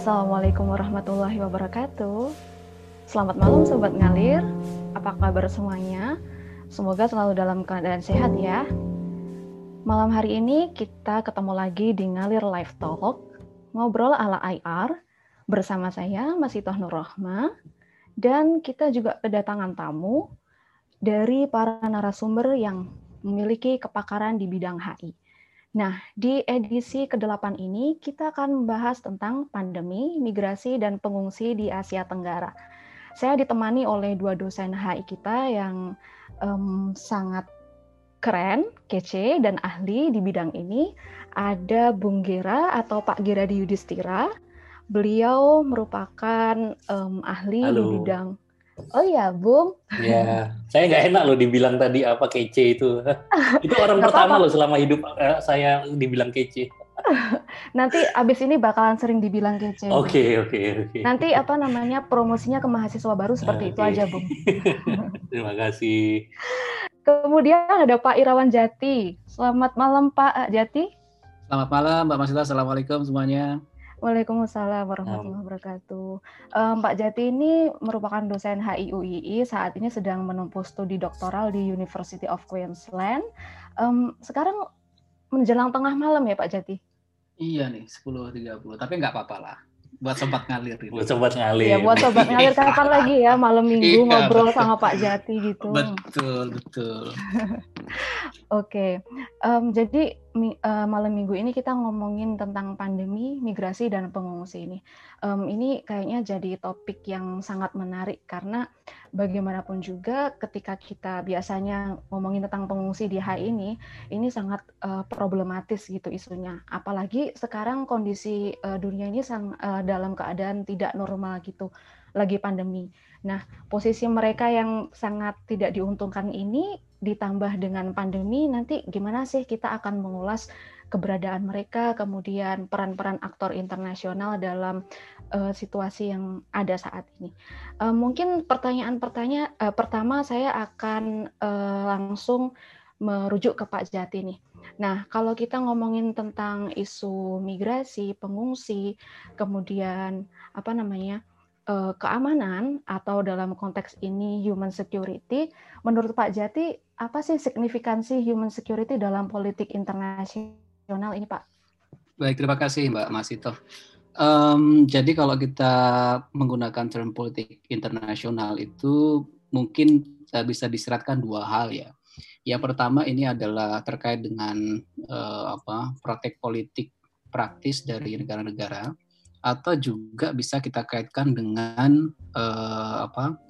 Assalamualaikum warahmatullahi wabarakatuh. Selamat malam Sobat Ngalir. Apa kabar semuanya? Semoga selalu dalam keadaan sehat ya. Malam hari ini kita ketemu lagi di Ngalir Live Talk, ngobrol ala IR, bersama saya Masitoh Nur Rohma, dan kita juga kedatangan tamu dari para narasumber yang memiliki kepakaran di bidang HI. Nah, di edisi ke-8 ini kita akan membahas tentang pandemi, migrasi, dan pengungsi di Asia Tenggara. Saya ditemani oleh dua dosen HI kita yang um, sangat keren, kece, dan ahli di bidang ini. Ada Bung Gera atau Pak Gera di Yudhistira. Beliau merupakan um, ahli Halo. di bidang Oh iya, Bung. Ya, saya nggak enak loh dibilang tadi apa kece itu. itu orang pertama apa -apa. loh selama hidup eh, saya dibilang kece. Nanti abis ini bakalan sering dibilang kece. Oke, oke, oke. Nanti apa namanya promosinya ke mahasiswa baru seperti okay. itu aja, Bung. Terima kasih. Kemudian ada Pak Irawan Jati. Selamat malam Pak Jati. Selamat malam Mbak Masita. Assalamualaikum semuanya. Waalaikumsalam warahmatullahi wabarakatuh. Um, Pak Jati ini merupakan dosen HIUII, saat ini sedang menempuh studi doktoral di University of Queensland. Um, sekarang menjelang tengah malam ya Pak Jati? Iya nih, 10.30, tapi nggak apa-apa lah buat sobat ngalir itu. Buat sobat ngalir. Ya, buat sobat ngalir kapan lagi ya malam minggu iya, ngobrol betul. sama Pak Jati gitu. Betul, betul. Oke, okay. um, jadi mi, uh, malam minggu ini kita ngomongin tentang pandemi, migrasi dan pengungsi ini. Um, ini kayaknya jadi topik yang sangat menarik karena bagaimanapun juga ketika kita biasanya ngomongin tentang pengungsi di HI ini, ini sangat uh, problematis gitu isunya. Apalagi sekarang kondisi uh, dunia ini sang, uh, dalam keadaan tidak normal gitu, lagi pandemi. Nah, posisi mereka yang sangat tidak diuntungkan ini ditambah dengan pandemi nanti gimana sih kita akan mengulas keberadaan mereka kemudian peran-peran aktor internasional dalam uh, situasi yang ada saat ini. Uh, mungkin pertanyaan-pertanyaan uh, pertama saya akan uh, langsung merujuk ke Pak Jati nih. Nah, kalau kita ngomongin tentang isu migrasi, pengungsi, kemudian apa namanya? Uh, keamanan atau dalam konteks ini human security, menurut Pak Jati apa sih signifikansi human security dalam politik internasional ini, Pak? Baik, terima kasih Mbak Masito. Um, jadi kalau kita menggunakan term politik internasional itu mungkin uh, bisa diseratkan dua hal ya. Yang pertama ini adalah terkait dengan uh, apa praktek politik praktis dari negara-negara atau juga bisa kita kaitkan dengan uh, apa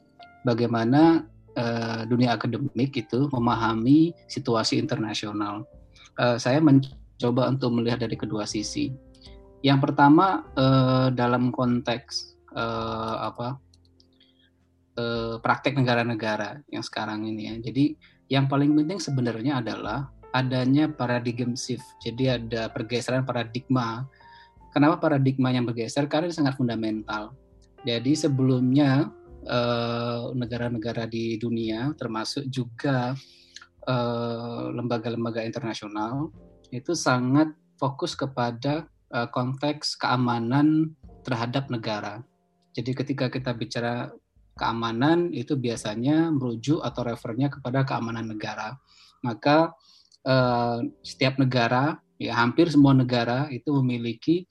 bagaimana uh, dunia akademik itu memahami situasi internasional. Uh, saya mencoba untuk melihat dari kedua sisi. Yang pertama uh, dalam konteks uh, apa uh, praktek negara-negara yang sekarang ini ya. Jadi yang paling penting sebenarnya adalah adanya paradigm shift. Jadi ada pergeseran paradigma Kenapa paradigma yang bergeser? Karena ini sangat fundamental. Jadi sebelumnya eh, negara-negara di dunia, termasuk juga eh, lembaga-lembaga internasional, itu sangat fokus kepada eh, konteks keamanan terhadap negara. Jadi ketika kita bicara keamanan itu biasanya merujuk atau refernya kepada keamanan negara. Maka setiap negara, ya hampir semua negara itu memiliki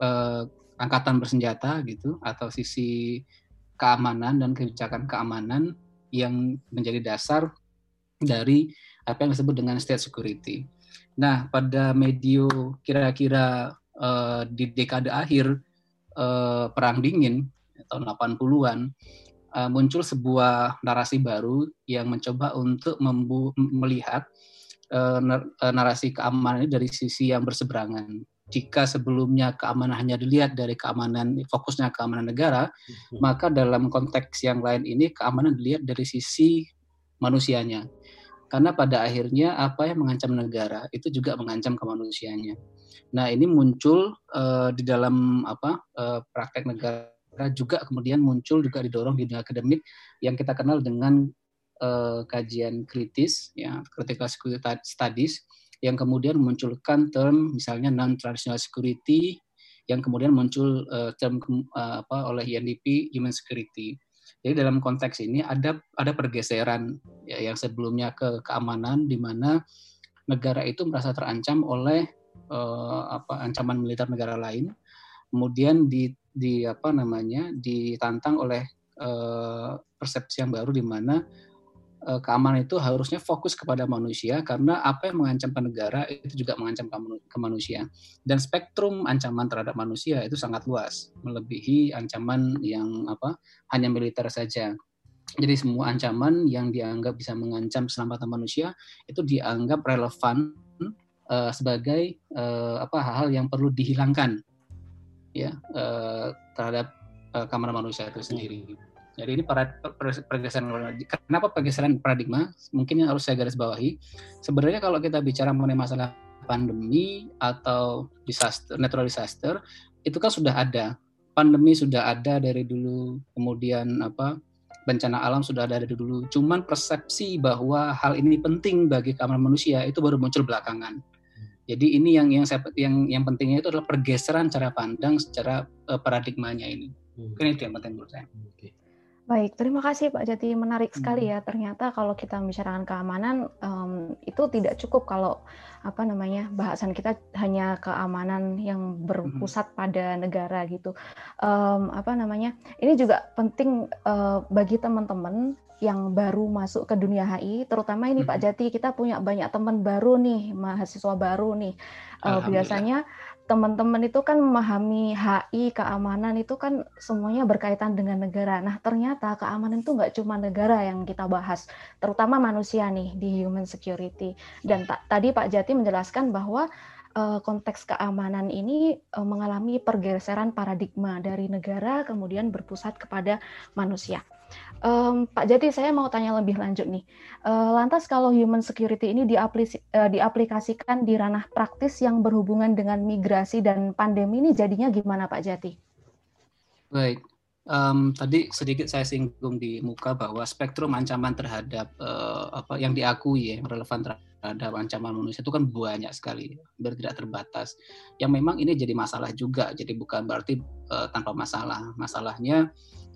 eh, angkatan bersenjata gitu atau sisi keamanan dan kebijakan keamanan yang menjadi dasar dari apa yang disebut dengan state security. Nah, pada medio kira-kira eh, di dekade akhir eh, perang dingin tahun 80-an eh, muncul sebuah narasi baru yang mencoba untuk melihat narasi keamanan ini dari sisi yang berseberangan jika sebelumnya keamanan hanya dilihat dari keamanan fokusnya keamanan negara, hmm. maka dalam konteks yang lain ini keamanan dilihat dari sisi manusianya. Karena pada akhirnya apa yang mengancam negara itu juga mengancam kemanusiaannya. Nah, ini muncul uh, di dalam apa uh, praktek negara juga kemudian muncul juga didorong di dunia akademik yang kita kenal dengan uh, kajian kritis ya critical security studies yang kemudian memunculkan term misalnya non traditional security yang kemudian muncul uh, term uh, apa oleh UNDP Human Security. Jadi dalam konteks ini ada ada pergeseran ya, yang sebelumnya ke keamanan di mana negara itu merasa terancam oleh uh, apa ancaman militer negara lain, kemudian di di apa namanya ditantang oleh uh, persepsi yang baru di mana keamanan itu harusnya fokus kepada manusia karena apa yang mengancam negara itu juga mengancam ke manusia dan spektrum ancaman terhadap manusia itu sangat luas melebihi ancaman yang apa hanya militer saja jadi semua ancaman yang dianggap bisa mengancam keselamatan manusia itu dianggap relevan uh, sebagai uh, apa hal-hal yang perlu dihilangkan ya uh, terhadap uh, keamanan manusia itu sendiri. Jadi ini pergeseran kenapa pergeseran paradigma? Mungkin yang harus saya garis bawahi. Sebenarnya kalau kita bicara mengenai masalah pandemi atau disaster, natural disaster, itu kan sudah ada. Pandemi sudah ada dari dulu, kemudian apa bencana alam sudah ada dari dulu. Cuman persepsi bahwa hal ini penting bagi keamanan manusia itu baru muncul belakangan. Jadi ini yang yang saya yang yang pentingnya itu adalah pergeseran cara pandang secara uh, paradigmanya ini. Hmm. Kan itu yang penting menurut saya. Okay. Baik, terima kasih Pak Jati. Menarik sekali hmm. ya. Ternyata kalau kita membicarakan keamanan um, itu tidak cukup kalau apa namanya bahasan kita hanya keamanan yang berpusat hmm. pada negara gitu. Um, apa namanya? Ini juga penting uh, bagi teman-teman yang baru masuk ke dunia HI, terutama ini Pak Jati kita punya banyak teman baru nih, mahasiswa baru nih. Uh, biasanya teman-teman itu kan memahami HI keamanan itu kan semuanya berkaitan dengan negara. Nah ternyata keamanan itu nggak cuma negara yang kita bahas, terutama manusia nih di human security. Dan tadi Pak Jati menjelaskan bahwa uh, konteks keamanan ini uh, mengalami pergeseran paradigma dari negara kemudian berpusat kepada manusia. Um, Pak Jati, saya mau tanya lebih lanjut nih. Uh, lantas kalau human security ini diaplis uh, diaplikasikan di ranah praktis yang berhubungan dengan migrasi dan pandemi ini jadinya gimana Pak Jati? Baik, um, tadi sedikit saya singgung di muka bahwa spektrum ancaman terhadap uh, apa yang diakui ya, yang relevan terhadap ancaman manusia itu kan banyak sekali, hampir tidak terbatas. Yang memang ini jadi masalah juga, jadi bukan berarti uh, tanpa masalah. Masalahnya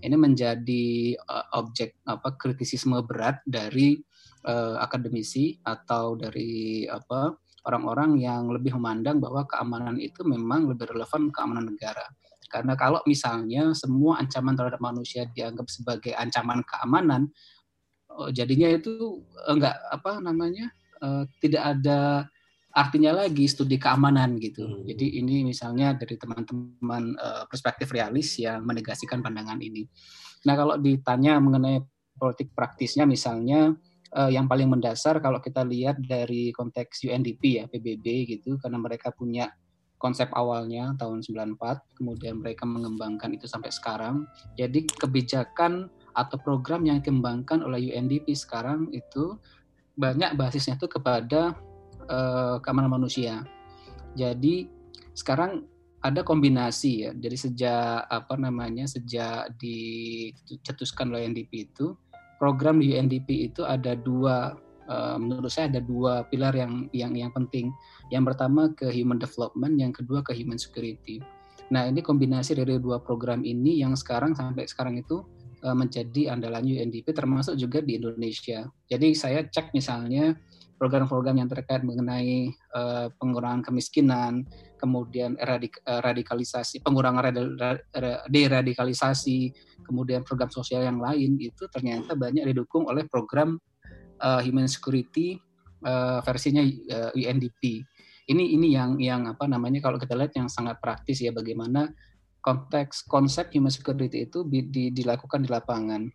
ini menjadi uh, objek apa kritisisme berat dari uh, akademisi atau dari apa orang-orang yang lebih memandang bahwa keamanan itu memang lebih relevan keamanan negara. Karena kalau misalnya semua ancaman terhadap manusia dianggap sebagai ancaman keamanan, uh, jadinya itu enggak apa namanya tidak ada artinya lagi studi keamanan gitu. Hmm. Jadi ini misalnya dari teman-teman uh, perspektif realis yang menegasikan pandangan ini. Nah kalau ditanya mengenai politik praktisnya misalnya uh, yang paling mendasar kalau kita lihat dari konteks UNDP ya PBB gitu karena mereka punya konsep awalnya tahun 94 kemudian mereka mengembangkan itu sampai sekarang. Jadi kebijakan atau program yang dikembangkan oleh UNDP sekarang itu banyak basisnya itu kepada uh, keamanan manusia. Jadi sekarang ada kombinasi ya. Jadi sejak apa namanya sejak dicetuskan oleh UNDP itu program di UNDP itu ada dua uh, menurut saya ada dua pilar yang yang yang penting. Yang pertama ke human development, yang kedua ke human security. Nah ini kombinasi dari dua program ini yang sekarang sampai sekarang itu uh, menjadi andalan UNDP termasuk juga di Indonesia. Jadi saya cek misalnya program-program yang terkait mengenai uh, pengurangan kemiskinan, kemudian eradik, uh, radikalisasi, pengurangan deradikalisasi, kemudian program sosial yang lain itu ternyata banyak didukung oleh program uh, human security uh, versinya uh, UNDP. Ini ini yang yang apa namanya kalau kita lihat yang sangat praktis ya bagaimana konteks konsep human security itu di, di, dilakukan di lapangan.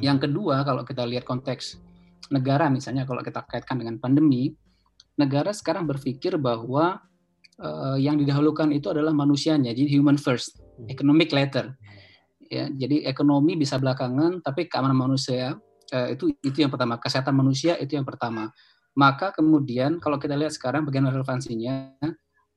Yang kedua kalau kita lihat konteks negara misalnya kalau kita kaitkan dengan pandemi, negara sekarang berpikir bahwa uh, yang didahulukan itu adalah manusianya, jadi human first, hmm. economic later. Ya, jadi ekonomi bisa belakangan, tapi keamanan manusia uh, itu itu yang pertama, kesehatan manusia itu yang pertama. Maka kemudian kalau kita lihat sekarang bagaimana relevansinya,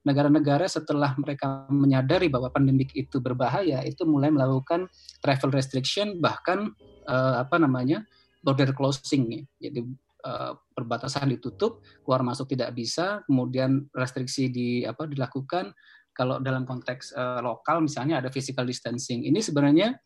negara-negara setelah mereka menyadari bahwa pandemik itu berbahaya, itu mulai melakukan travel restriction bahkan uh, apa namanya border closing ya. Jadi uh, perbatasan ditutup, keluar masuk tidak bisa, kemudian restriksi di apa dilakukan kalau dalam konteks uh, lokal misalnya ada physical distancing. Ini sebenarnya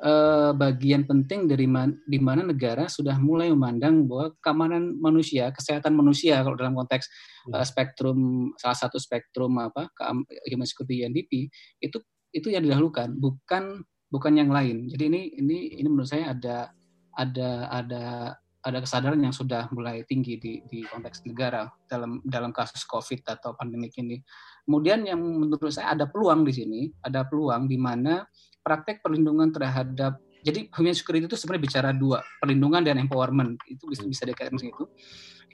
uh, bagian penting dari man, di mana negara sudah mulai memandang bahwa keamanan manusia, kesehatan manusia kalau dalam konteks uh, spektrum salah satu spektrum apa human security UNDP itu itu yang didahulukan, bukan bukan yang lain. Jadi ini ini ini menurut saya ada ada ada ada kesadaran yang sudah mulai tinggi di, di konteks negara dalam dalam kasus COVID atau pandemi ini. Kemudian yang menurut saya ada peluang di sini, ada peluang di mana praktek perlindungan terhadap jadi human security itu sebenarnya bicara dua, perlindungan dan empowerment. Itu bisa bisa dikaitkan itu.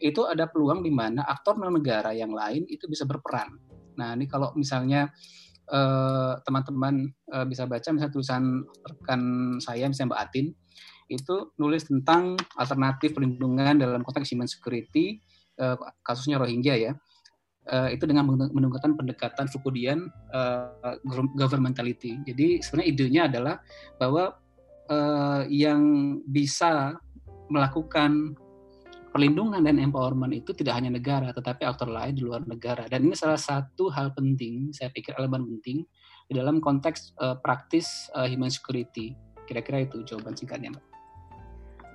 Itu ada peluang di mana aktor non negara yang lain itu bisa berperan. Nah, ini kalau misalnya eh, teman-teman uh, uh, bisa baca misalnya tulisan rekan saya misalnya Mbak Atin itu nulis tentang alternatif perlindungan dalam konteks human security uh, kasusnya Rohingya ya uh, itu dengan menggunakan pendekatan Fukudian uh, governmentality. Jadi sebenarnya idenya adalah bahwa uh, yang bisa melakukan perlindungan dan empowerment itu tidak hanya negara, tetapi aktor lain di luar negara. Dan ini salah satu hal penting, saya pikir elemen penting di dalam konteks uh, praktis uh, human security. Kira-kira itu jawaban singkatnya, Mbak.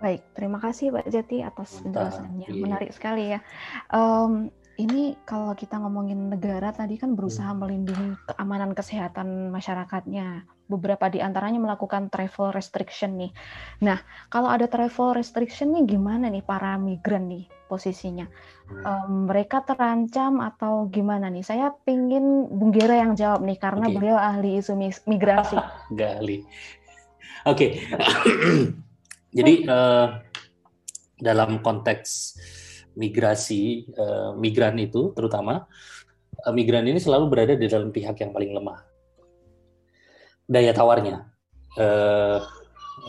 Baik, terima kasih Mbak Jati atas penjelasannya. Iya. Menarik sekali ya. Um, ini kalau kita ngomongin negara tadi kan berusaha hmm. melindungi keamanan kesehatan masyarakatnya. Beberapa di antaranya melakukan travel restriction nih. Nah, kalau ada travel restriction nih gimana nih para migran nih posisinya? Um, mereka terancam atau gimana nih? Saya pingin Bung Gera yang jawab nih karena okay. beliau ahli isu migrasi. Gak ahli. Oke. Okay. Jadi uh, dalam konteks migrasi uh, migran itu terutama uh, migran ini selalu berada di dalam pihak yang paling lemah. Daya tawarnya uh,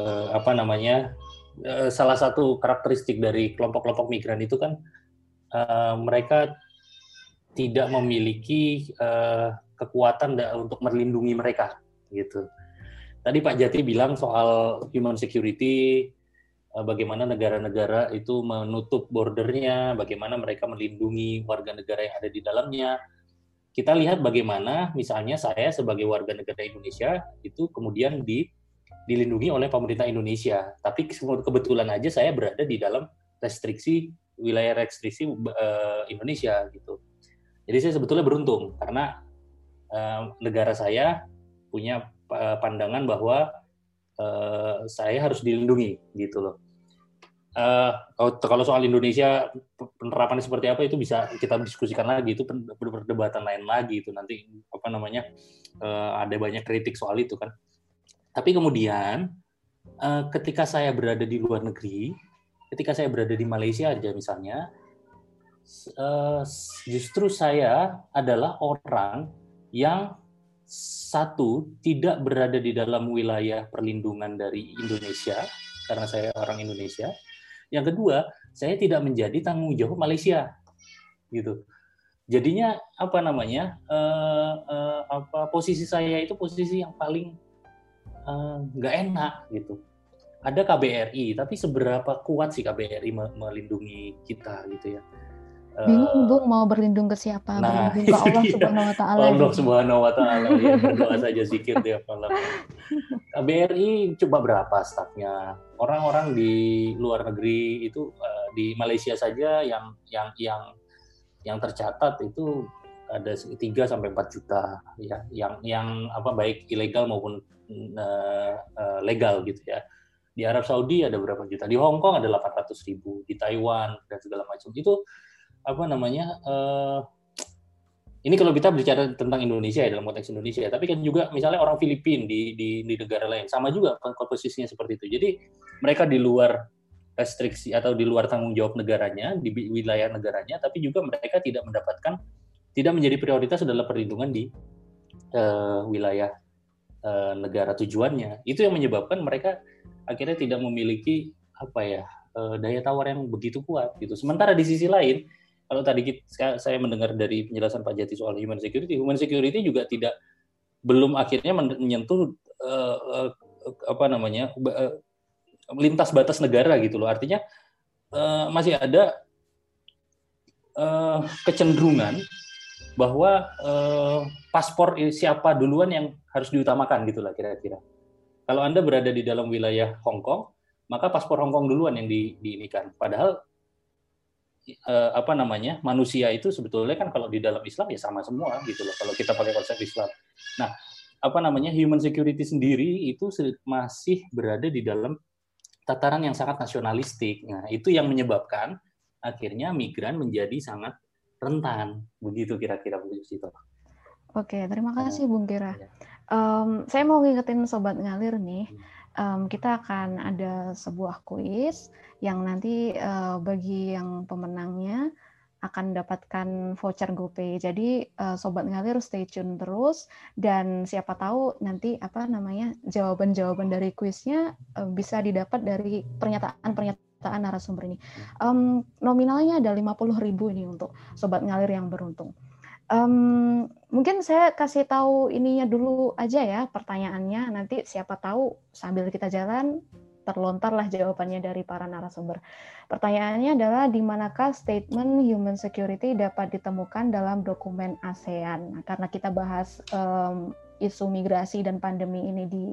uh, apa namanya? Uh, salah satu karakteristik dari kelompok-kelompok migran itu kan uh, mereka tidak memiliki uh, kekuatan untuk melindungi mereka gitu. Tadi Pak Jati bilang soal human security, eh, bagaimana negara-negara itu menutup bordernya, bagaimana mereka melindungi warga negara yang ada di dalamnya. Kita lihat bagaimana misalnya saya sebagai warga negara Indonesia itu kemudian di, dilindungi oleh pemerintah Indonesia. Tapi kebetulan aja saya berada di dalam restriksi wilayah restriksi uh, Indonesia gitu. Jadi saya sebetulnya beruntung karena uh, negara saya punya pandangan bahwa uh, saya harus dilindungi gitu loh. Uh, kalau soal Indonesia penerapannya seperti apa itu bisa kita diskusikan lagi itu perdebatan lain lagi itu nanti apa namanya uh, ada banyak kritik soal itu kan. Tapi kemudian uh, ketika saya berada di luar negeri, ketika saya berada di Malaysia aja misalnya, uh, justru saya adalah orang yang satu tidak berada di dalam wilayah perlindungan dari Indonesia karena saya orang Indonesia. Yang kedua, saya tidak menjadi tanggung jawab Malaysia, gitu. Jadinya apa namanya? Uh, uh, apa posisi saya itu posisi yang paling eh, nggak uh, enak gitu. Ada KBRI, tapi seberapa kuat sih KBRI melindungi kita gitu ya? Bingung Bung mau berlindung ke siapa? Nah, berlindung ke Allah iya. Subhanahu wa taala. Allah Subhanahu wa taala ya berdoa saja zikir tiap malam. KBRI coba berapa stafnya? Orang-orang di luar negeri itu uh, di Malaysia saja yang yang yang yang tercatat itu ada 3 sampai 4 juta ya yang yang apa baik ilegal maupun uh, uh, legal gitu ya. Di Arab Saudi ada berapa juta? Di Hong Kong ada 800 ribu, di Taiwan dan segala macam. Itu apa namanya uh, ini kalau kita bicara tentang Indonesia ya dalam konteks Indonesia, tapi kan juga misalnya orang Filipina di, di di negara lain sama juga komposisinya seperti itu. Jadi mereka di luar restriksi atau di luar tanggung jawab negaranya di wilayah negaranya, tapi juga mereka tidak mendapatkan tidak menjadi prioritas adalah perlindungan di uh, wilayah uh, negara tujuannya. Itu yang menyebabkan mereka akhirnya tidak memiliki apa ya daya tawar yang begitu kuat gitu. Sementara di sisi lain kalau tadi kita, saya mendengar dari penjelasan Pak Jati soal human security, human security juga tidak belum akhirnya menyentuh uh, uh, apa namanya uh, lintas batas negara gitu loh. Artinya uh, masih ada uh, kecenderungan bahwa uh, paspor siapa duluan yang harus diutamakan gitulah kira-kira. Kalau Anda berada di dalam wilayah Hong Kong, maka paspor Hong Kong duluan yang di. Padahal uh, apa namanya manusia itu sebetulnya kan kalau di dalam Islam ya sama semua gitu loh. Kalau kita pakai konsep Islam. Nah, apa namanya human security sendiri itu masih berada di dalam tataran yang sangat nasionalistik. Nah, itu yang menyebabkan akhirnya migran menjadi sangat rentan. Begitu kira-kira Bu Sito. Oke, terima kasih Bung Kira. Um, saya mau ngingetin sobat ngalir nih, um, kita akan ada sebuah kuis yang nanti uh, bagi yang pemenangnya akan mendapatkan voucher GoPay. Jadi uh, sobat ngalir stay tune terus dan siapa tahu nanti apa namanya jawaban-jawaban dari kuisnya uh, bisa didapat dari pernyataan-pernyataan narasumber ini. Um, nominalnya ada 50.000 ini untuk sobat ngalir yang beruntung. Um, mungkin saya kasih tahu ininya dulu aja ya pertanyaannya. Nanti siapa tahu sambil kita jalan terlontarlah jawabannya dari para narasumber. Pertanyaannya adalah di manakah statement human security dapat ditemukan dalam dokumen ASEAN? Nah, karena kita bahas um, isu migrasi dan pandemi ini di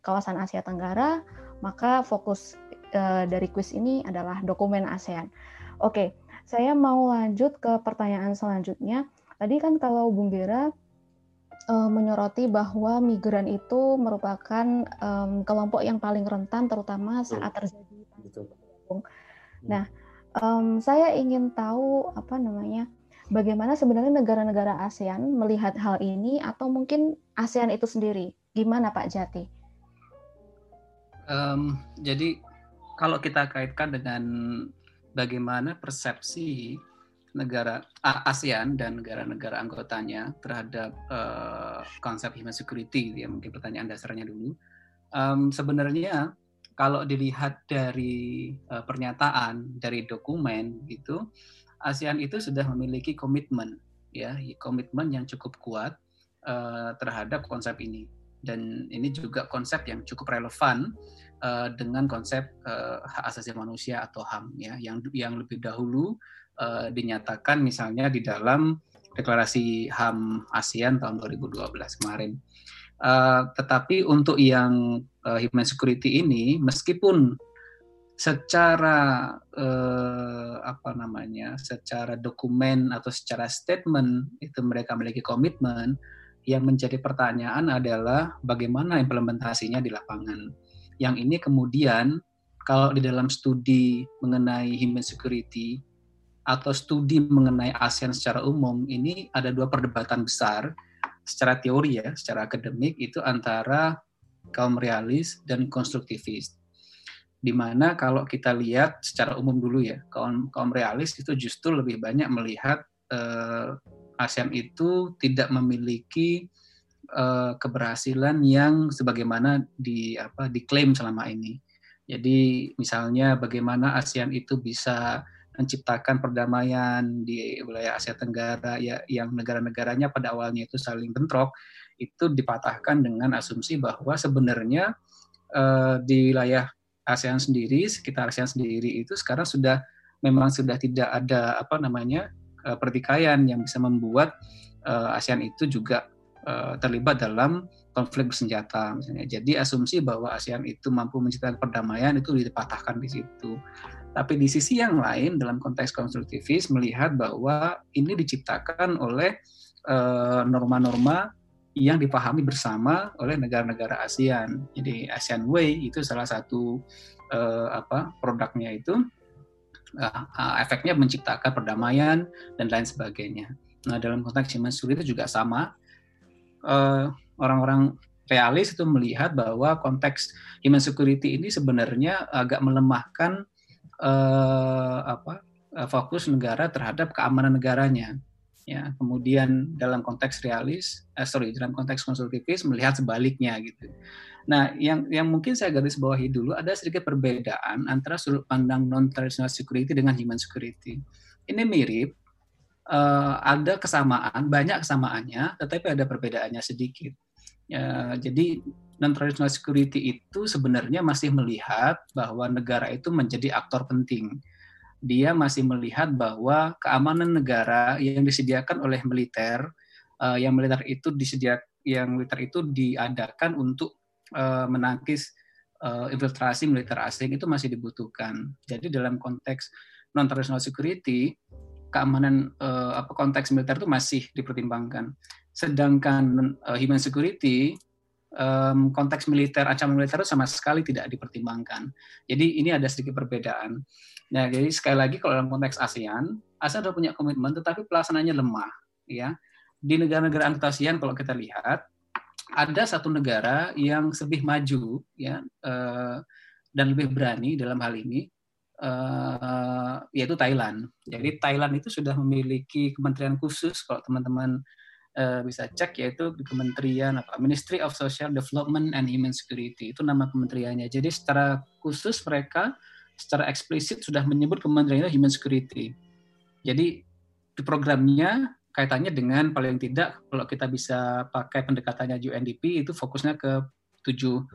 kawasan Asia Tenggara, maka fokus uh, dari kuis ini adalah dokumen ASEAN. Oke, saya mau lanjut ke pertanyaan selanjutnya. Tadi kan kalau Bung Gera uh, menyoroti bahwa migran itu merupakan um, kelompok yang paling rentan, terutama saat terjadi pandemi. Nah, um, saya ingin tahu apa namanya, bagaimana sebenarnya negara-negara ASEAN melihat hal ini, atau mungkin ASEAN itu sendiri, gimana Pak Jati? Um, jadi kalau kita kaitkan dengan bagaimana persepsi negara ASEAN dan negara-negara anggotanya terhadap uh, konsep human security, ya mungkin pertanyaan dasarnya dulu. Um, sebenarnya kalau dilihat dari uh, pernyataan dari dokumen itu, ASEAN itu sudah memiliki komitmen, ya komitmen yang cukup kuat uh, terhadap konsep ini. Dan ini juga konsep yang cukup relevan uh, dengan konsep uh, hak asasi manusia atau HAM, ya yang yang lebih dahulu uh, dinyatakan misalnya di dalam deklarasi HAM ASEAN tahun 2012 kemarin. Uh, tetapi untuk yang uh, human security ini, meskipun secara uh, apa namanya, secara dokumen atau secara statement itu mereka memiliki komitmen, yang menjadi pertanyaan adalah bagaimana implementasinya di lapangan. Yang ini kemudian kalau di dalam studi mengenai human security atau studi mengenai ASEAN secara umum ini ada dua perdebatan besar secara teori ya, secara akademik itu antara kaum realis dan konstruktivis. Di mana kalau kita lihat secara umum dulu ya, kaum kaum realis itu justru lebih banyak melihat eh, ASEAN itu tidak memiliki eh, keberhasilan yang sebagaimana di apa diklaim selama ini. Jadi misalnya bagaimana ASEAN itu bisa menciptakan perdamaian di wilayah Asia Tenggara ya yang negara-negaranya pada awalnya itu saling bentrok itu dipatahkan dengan asumsi bahwa sebenarnya uh, di wilayah ASEAN sendiri sekitar ASEAN sendiri itu sekarang sudah memang sudah tidak ada apa namanya uh, pertikaian yang bisa membuat uh, ASEAN itu juga uh, terlibat dalam konflik bersenjata misalnya. Jadi asumsi bahwa ASEAN itu mampu menciptakan perdamaian itu dipatahkan di situ. Tapi di sisi yang lain dalam konteks konstruktivis melihat bahwa ini diciptakan oleh eh, norma-norma yang dipahami bersama oleh negara-negara ASEAN. Jadi ASEAN Way itu salah satu uh, apa produknya itu uh, efeknya menciptakan perdamaian dan lain sebagainya. Nah dalam konteks human itu juga sama. orang orang-orang realis itu melihat bahwa konteks human security ini sebenarnya agak melemahkan uh, apa uh, fokus negara terhadap keamanan negaranya. Ya kemudian dalam konteks realis eh, sorry dalam konteks konsultatif melihat sebaliknya gitu. Nah yang yang mungkin saya garis bawahi dulu ada sedikit perbedaan antara sudut pandang non traditional security dengan human security. Ini mirip uh, ada kesamaan banyak kesamaannya tetapi ada perbedaannya sedikit. Ya, jadi non-traditional security itu sebenarnya masih melihat bahwa negara itu menjadi aktor penting. dia masih melihat bahwa keamanan negara yang disediakan oleh militer, uh, yang militer itu disediakan, yang militer itu diadakan untuk uh, menangkis uh, infiltrasi militer asing itu masih dibutuhkan. Jadi dalam konteks non traditional security, keamanan uh, apa konteks militer itu masih dipertimbangkan. Sedangkan uh, human security um, konteks militer, ancaman militer sama sekali tidak dipertimbangkan. Jadi ini ada sedikit perbedaan. Nah, jadi sekali lagi kalau dalam konteks ASEAN, ASEAN sudah punya komitmen, tetapi pelaksanaannya lemah. Ya, di negara-negara anggota ASEAN kalau kita lihat ada satu negara yang lebih maju, ya, uh, dan lebih berani dalam hal ini, uh, yaitu Thailand. Jadi Thailand itu sudah memiliki kementerian khusus kalau teman-teman uh, bisa cek yaitu di Kementerian apa Ministry of Social Development and Human Security itu nama kementeriannya. Jadi secara khusus mereka secara eksplisit sudah menyebut kementeriannya Human Security. Jadi di programnya kaitannya dengan paling tidak kalau kita bisa pakai pendekatannya UNDP itu fokusnya ke tujuh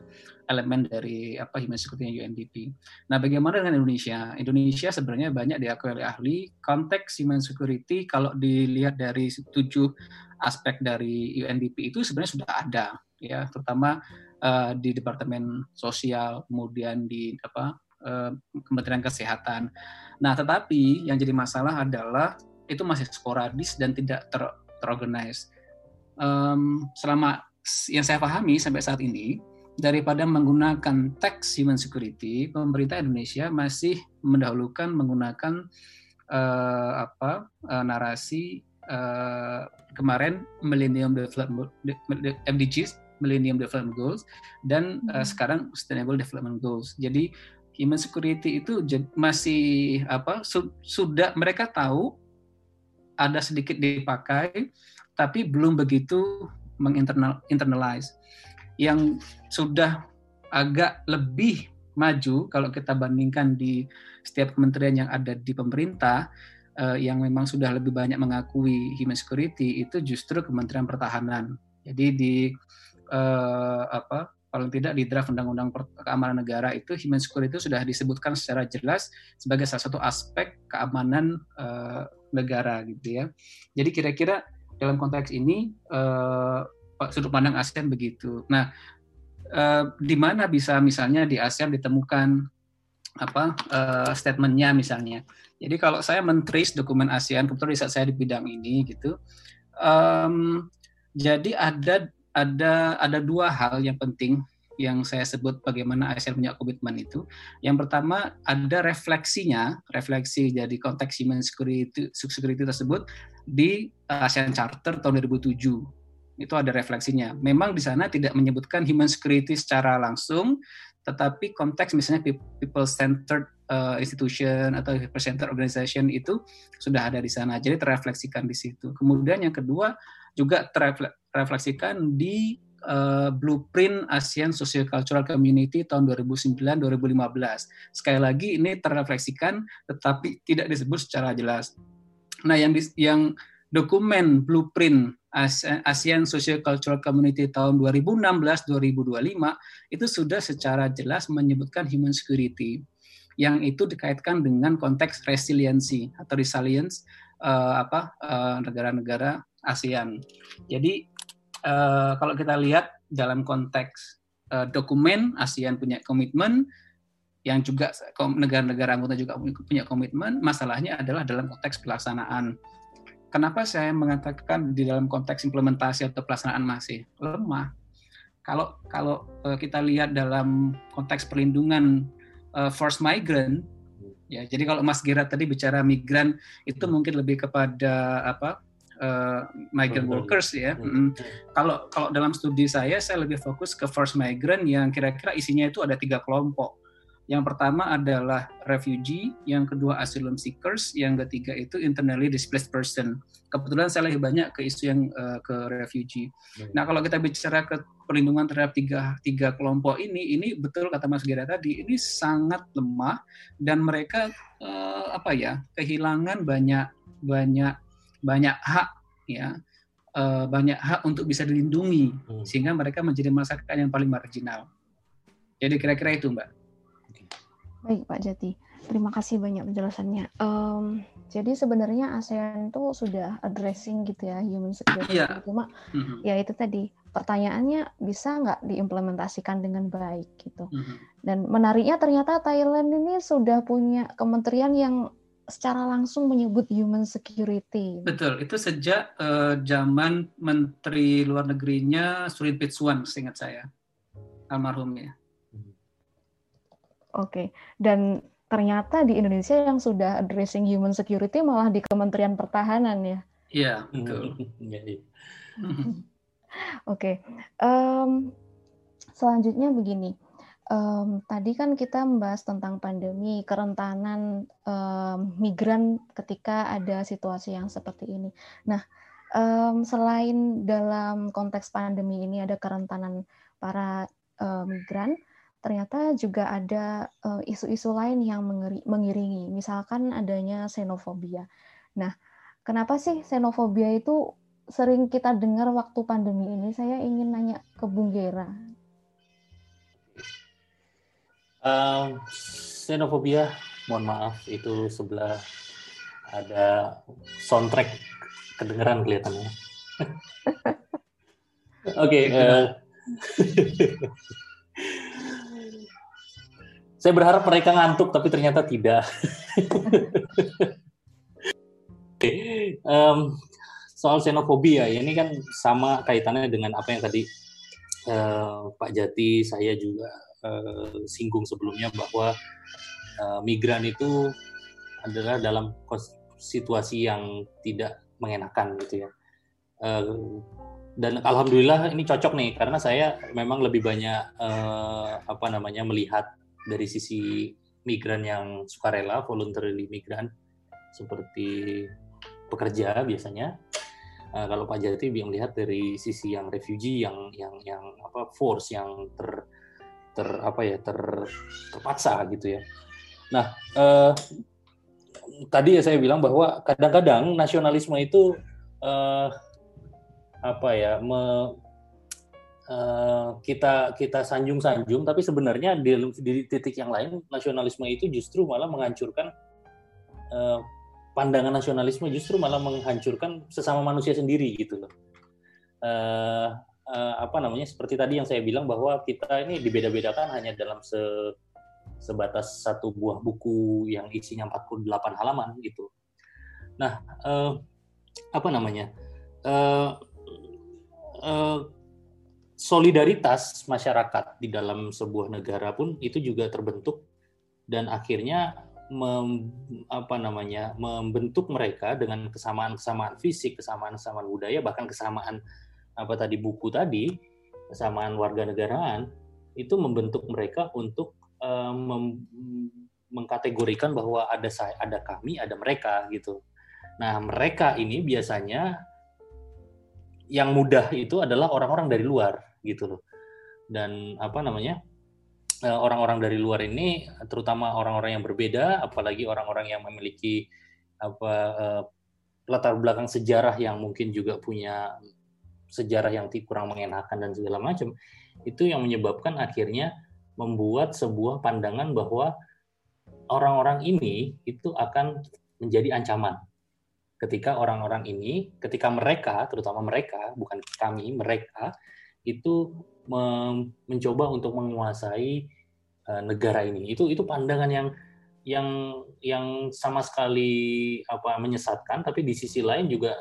elemen dari apa human security UNDP. Nah, bagaimana dengan Indonesia? Indonesia sebenarnya banyak diakui oleh ahli konteks human security kalau dilihat dari tujuh aspek dari UNDP itu sebenarnya sudah ada ya terutama uh, di departemen sosial kemudian di apa uh, Kementerian Kesehatan. Nah tetapi yang jadi masalah adalah itu masih sporadis dan tidak ter terorganize. Um, selama yang saya pahami sampai saat ini daripada menggunakan tax human security, pemerintah Indonesia masih mendahulukan menggunakan uh, apa uh, narasi uh, kemarin Millennium Development MDGs, Millennium Development Goals, dan uh, sekarang Sustainable Development Goals. Jadi human security itu masih apa su sudah mereka tahu ada sedikit dipakai, tapi belum begitu menginternalize. Yang sudah agak lebih maju kalau kita bandingkan di setiap kementerian yang ada di pemerintah uh, yang memang sudah lebih banyak mengakui human security itu justru Kementerian Pertahanan. Jadi di uh, apa paling tidak di draft Undang-Undang Keamanan Negara itu human security sudah disebutkan secara jelas sebagai salah satu aspek keamanan uh, negara gitu ya. Jadi kira-kira dalam konteks ini uh, sudut pandang ASEAN begitu. Nah, uh, di mana bisa misalnya di ASEAN ditemukan apa uh, statementnya misalnya. Jadi kalau saya mentrace dokumen ASEAN, kebetulan di saat saya di bidang ini gitu, um, jadi ada ada ada dua hal yang penting yang saya sebut bagaimana ASEAN punya komitmen itu. Yang pertama ada refleksinya, refleksi jadi konteks human security, security tersebut di ASEAN Charter tahun 2007 itu ada refleksinya. Memang di sana tidak menyebutkan human security secara langsung, tetapi konteks misalnya people centered uh, institution atau people centered organization itu sudah ada di sana jadi terrefleksikan di situ. Kemudian yang kedua juga terrefleksikan di uh, blueprint ASEAN Socio-Cultural Community tahun 2009-2015 sekali lagi ini terrefleksikan tetapi tidak disebut secara jelas. Nah yang di, yang dokumen blueprint ASEAN Social Cultural Community tahun 2016-2025 itu sudah secara jelas menyebutkan human security yang itu dikaitkan dengan konteks resiliensi atau resilience uh, apa uh, negara-negara ASEAN. Jadi uh, kalau kita lihat dalam konteks uh, dokumen ASEAN punya komitmen yang juga negara-negara anggota juga punya komitmen, masalahnya adalah dalam konteks pelaksanaan kenapa saya mengatakan di dalam konteks implementasi atau pelaksanaan masih lemah? Kalau kalau uh, kita lihat dalam konteks perlindungan uh, force migrant, ya jadi kalau Mas Gira tadi bicara migran itu hmm. mungkin lebih kepada apa uh, migrant workers ya. Hmm. Kalau kalau dalam studi saya saya lebih fokus ke force migrant yang kira-kira isinya itu ada tiga kelompok. Yang pertama adalah refugee, yang kedua asylum seekers, yang ketiga itu internally displaced person. Kebetulan saya lebih banyak ke isu yang uh, ke refugee. Nah kalau kita bicara ke perlindungan terhadap tiga, tiga kelompok ini, ini betul kata Mas Gira tadi, ini sangat lemah dan mereka uh, apa ya kehilangan banyak banyak banyak hak ya uh, banyak hak untuk bisa dilindungi hmm. sehingga mereka menjadi masyarakat yang paling marginal. Jadi kira-kira itu Mbak. Baik Pak Jati. terima kasih banyak penjelasannya. Um, jadi sebenarnya ASEAN tuh sudah addressing gitu ya human security. Yeah. Cuma mm-hmm. ya itu tadi pertanyaannya bisa nggak diimplementasikan dengan baik gitu. Mm-hmm. Dan menariknya ternyata Thailand ini sudah punya kementerian yang secara langsung menyebut human security. Betul, itu sejak uh, zaman Menteri Luar Negerinya Surin Pitsuan, seingat saya, almarhum ya. Oke, okay. dan ternyata di Indonesia yang sudah addressing human security malah di Kementerian Pertahanan ya. Iya, betul. Iya, iya. Oke, okay. um, selanjutnya begini um, tadi kan kita membahas tentang pandemi, kerentanan um, migran ketika ada situasi yang seperti ini. Nah, um, selain dalam konteks pandemi ini ada kerentanan para uh, migran, ternyata juga ada isu-isu uh, lain yang mengeri, mengiringi, misalkan adanya xenofobia. Nah, kenapa sih xenofobia itu sering kita dengar waktu pandemi ini? Saya ingin nanya ke Bung Gera Um, xenofobia, mohon maaf itu sebelah ada soundtrack kedengeran kelihatannya. Oke, okay, uh, eh, saya berharap mereka ngantuk tapi ternyata tidak. um, soal xenofobia ini kan sama kaitannya dengan apa yang tadi uh, Pak Jati saya juga uh, singgung sebelumnya bahwa uh, migran itu adalah dalam situasi yang tidak mengenakan gitu ya. Uh, dan alhamdulillah ini cocok nih karena saya memang lebih banyak uh, apa namanya melihat dari sisi migran yang sukarela, voluntarily migran seperti pekerja biasanya. Uh, kalau Pak Jati bilang lihat dari sisi yang refugee yang yang yang apa force yang ter ter apa ya ter terpaksa gitu ya. Nah eh, tadi ya saya bilang bahwa kadang-kadang nasionalisme itu eh, apa ya me, eh, kita kita sanjung-sanjung tapi sebenarnya di, di titik yang lain nasionalisme itu justru malah menghancurkan eh, pandangan nasionalisme justru malah menghancurkan sesama manusia sendiri gitu loh. Eh, uh, apa namanya seperti tadi yang saya bilang bahwa kita ini dibeda-bedakan hanya dalam se sebatas satu buah buku yang isinya 48 halaman gitu. Nah, uh, apa namanya? Uh, uh, solidaritas masyarakat di dalam sebuah negara pun itu juga terbentuk dan akhirnya mem, apa namanya membentuk mereka dengan kesamaan-kesamaan fisik, kesamaan-kesamaan budaya, bahkan kesamaan apa tadi buku tadi kesamaan warga negaraan itu membentuk mereka untuk um, mengkategorikan bahwa ada saya, ada kami, ada mereka gitu. Nah, mereka ini biasanya yang mudah itu adalah orang-orang dari luar gitu loh. Dan apa namanya? E, orang-orang dari luar ini terutama orang-orang yang berbeda, apalagi orang-orang yang memiliki apa uh, latar belakang sejarah yang mungkin juga punya sejarah yang kurang mengenakan dan segala macam itu yang menyebabkan akhirnya membuat sebuah pandangan bahwa orang-orang ini itu akan menjadi ancaman ketika orang-orang ini ketika mereka terutama mereka bukan kami mereka itu mencoba untuk menguasai uh, negara ini itu itu pandangan yang yang yang sama sekali apa menyesatkan tapi di sisi lain juga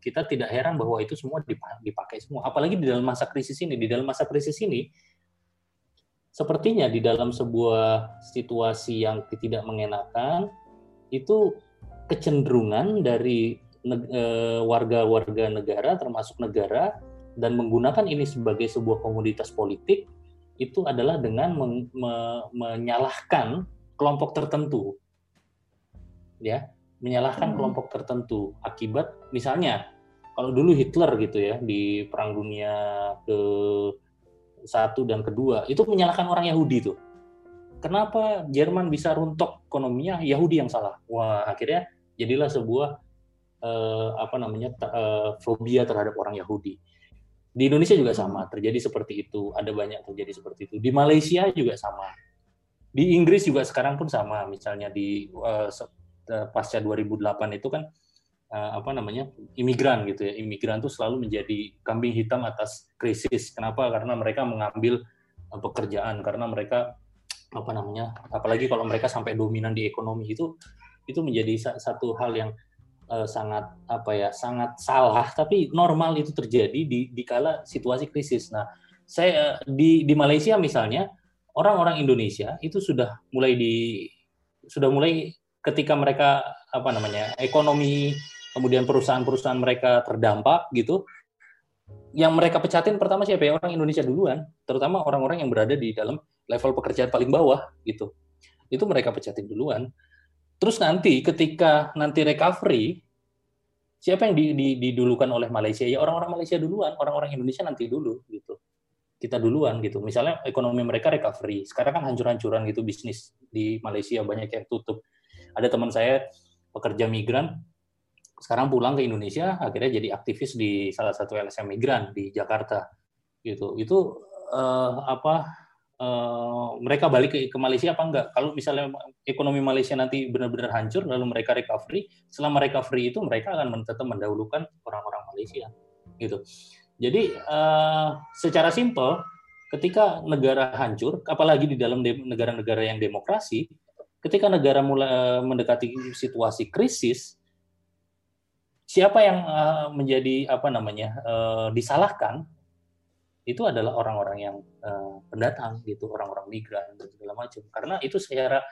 kita tidak heran bahwa itu semua dipakai semua. Apalagi di dalam masa krisis ini. Di dalam masa krisis ini, sepertinya di dalam sebuah situasi yang tidak mengenakan, itu kecenderungan dari eh, warga-warga negara, termasuk negara, dan menggunakan ini sebagai sebuah komoditas politik, itu adalah dengan men me menyalahkan kelompok tertentu. Ya, menyalahkan hmm. kelompok tertentu akibat misalnya kalau dulu Hitler gitu ya di Perang Dunia ke satu dan kedua itu menyalahkan orang Yahudi tuh. Kenapa Jerman bisa runtuh ekonominya Yahudi yang salah? Wah akhirnya jadilah sebuah eh, apa namanya eh, fobia terhadap orang Yahudi. Di Indonesia juga sama terjadi seperti itu. Ada banyak terjadi seperti itu. Di Malaysia juga sama. Di Inggris juga sekarang pun sama, misalnya di uh, pasca 2008 itu kan uh, apa namanya imigran gitu ya, imigran itu selalu menjadi kambing hitam atas krisis. Kenapa? Karena mereka mengambil pekerjaan, karena mereka apa namanya, apalagi kalau mereka sampai dominan di ekonomi itu, itu menjadi satu hal yang uh, sangat apa ya, sangat salah. Tapi normal itu terjadi di di kala situasi krisis. Nah, saya di di Malaysia misalnya orang-orang Indonesia itu sudah mulai di sudah mulai ketika mereka apa namanya ekonomi kemudian perusahaan-perusahaan mereka terdampak gitu yang mereka pecatin pertama siapa ya orang Indonesia duluan terutama orang-orang yang berada di dalam level pekerjaan paling bawah gitu itu mereka pecatin duluan terus nanti ketika nanti recovery siapa yang didulukan oleh Malaysia ya orang-orang Malaysia duluan orang-orang Indonesia nanti dulu gitu kita duluan gitu. Misalnya ekonomi mereka recovery. Sekarang kan hancur-hancuran gitu bisnis di Malaysia banyak yang tutup. Ada teman saya pekerja migran sekarang pulang ke Indonesia akhirnya jadi aktivis di salah satu LSM migran di Jakarta gitu. Itu uh, apa uh, mereka balik ke, ke Malaysia apa enggak? Kalau misalnya ekonomi Malaysia nanti benar-benar hancur lalu mereka recovery, selama recovery itu mereka akan tetap mendahulukan orang-orang Malaysia gitu. Jadi uh, secara simpel, ketika negara hancur, apalagi di dalam negara-negara yang demokrasi, ketika negara mulai uh, mendekati situasi krisis, siapa yang uh, menjadi apa namanya uh, disalahkan itu adalah orang-orang yang uh, pendatang gitu, orang-orang migran dan segala macam. Karena itu secara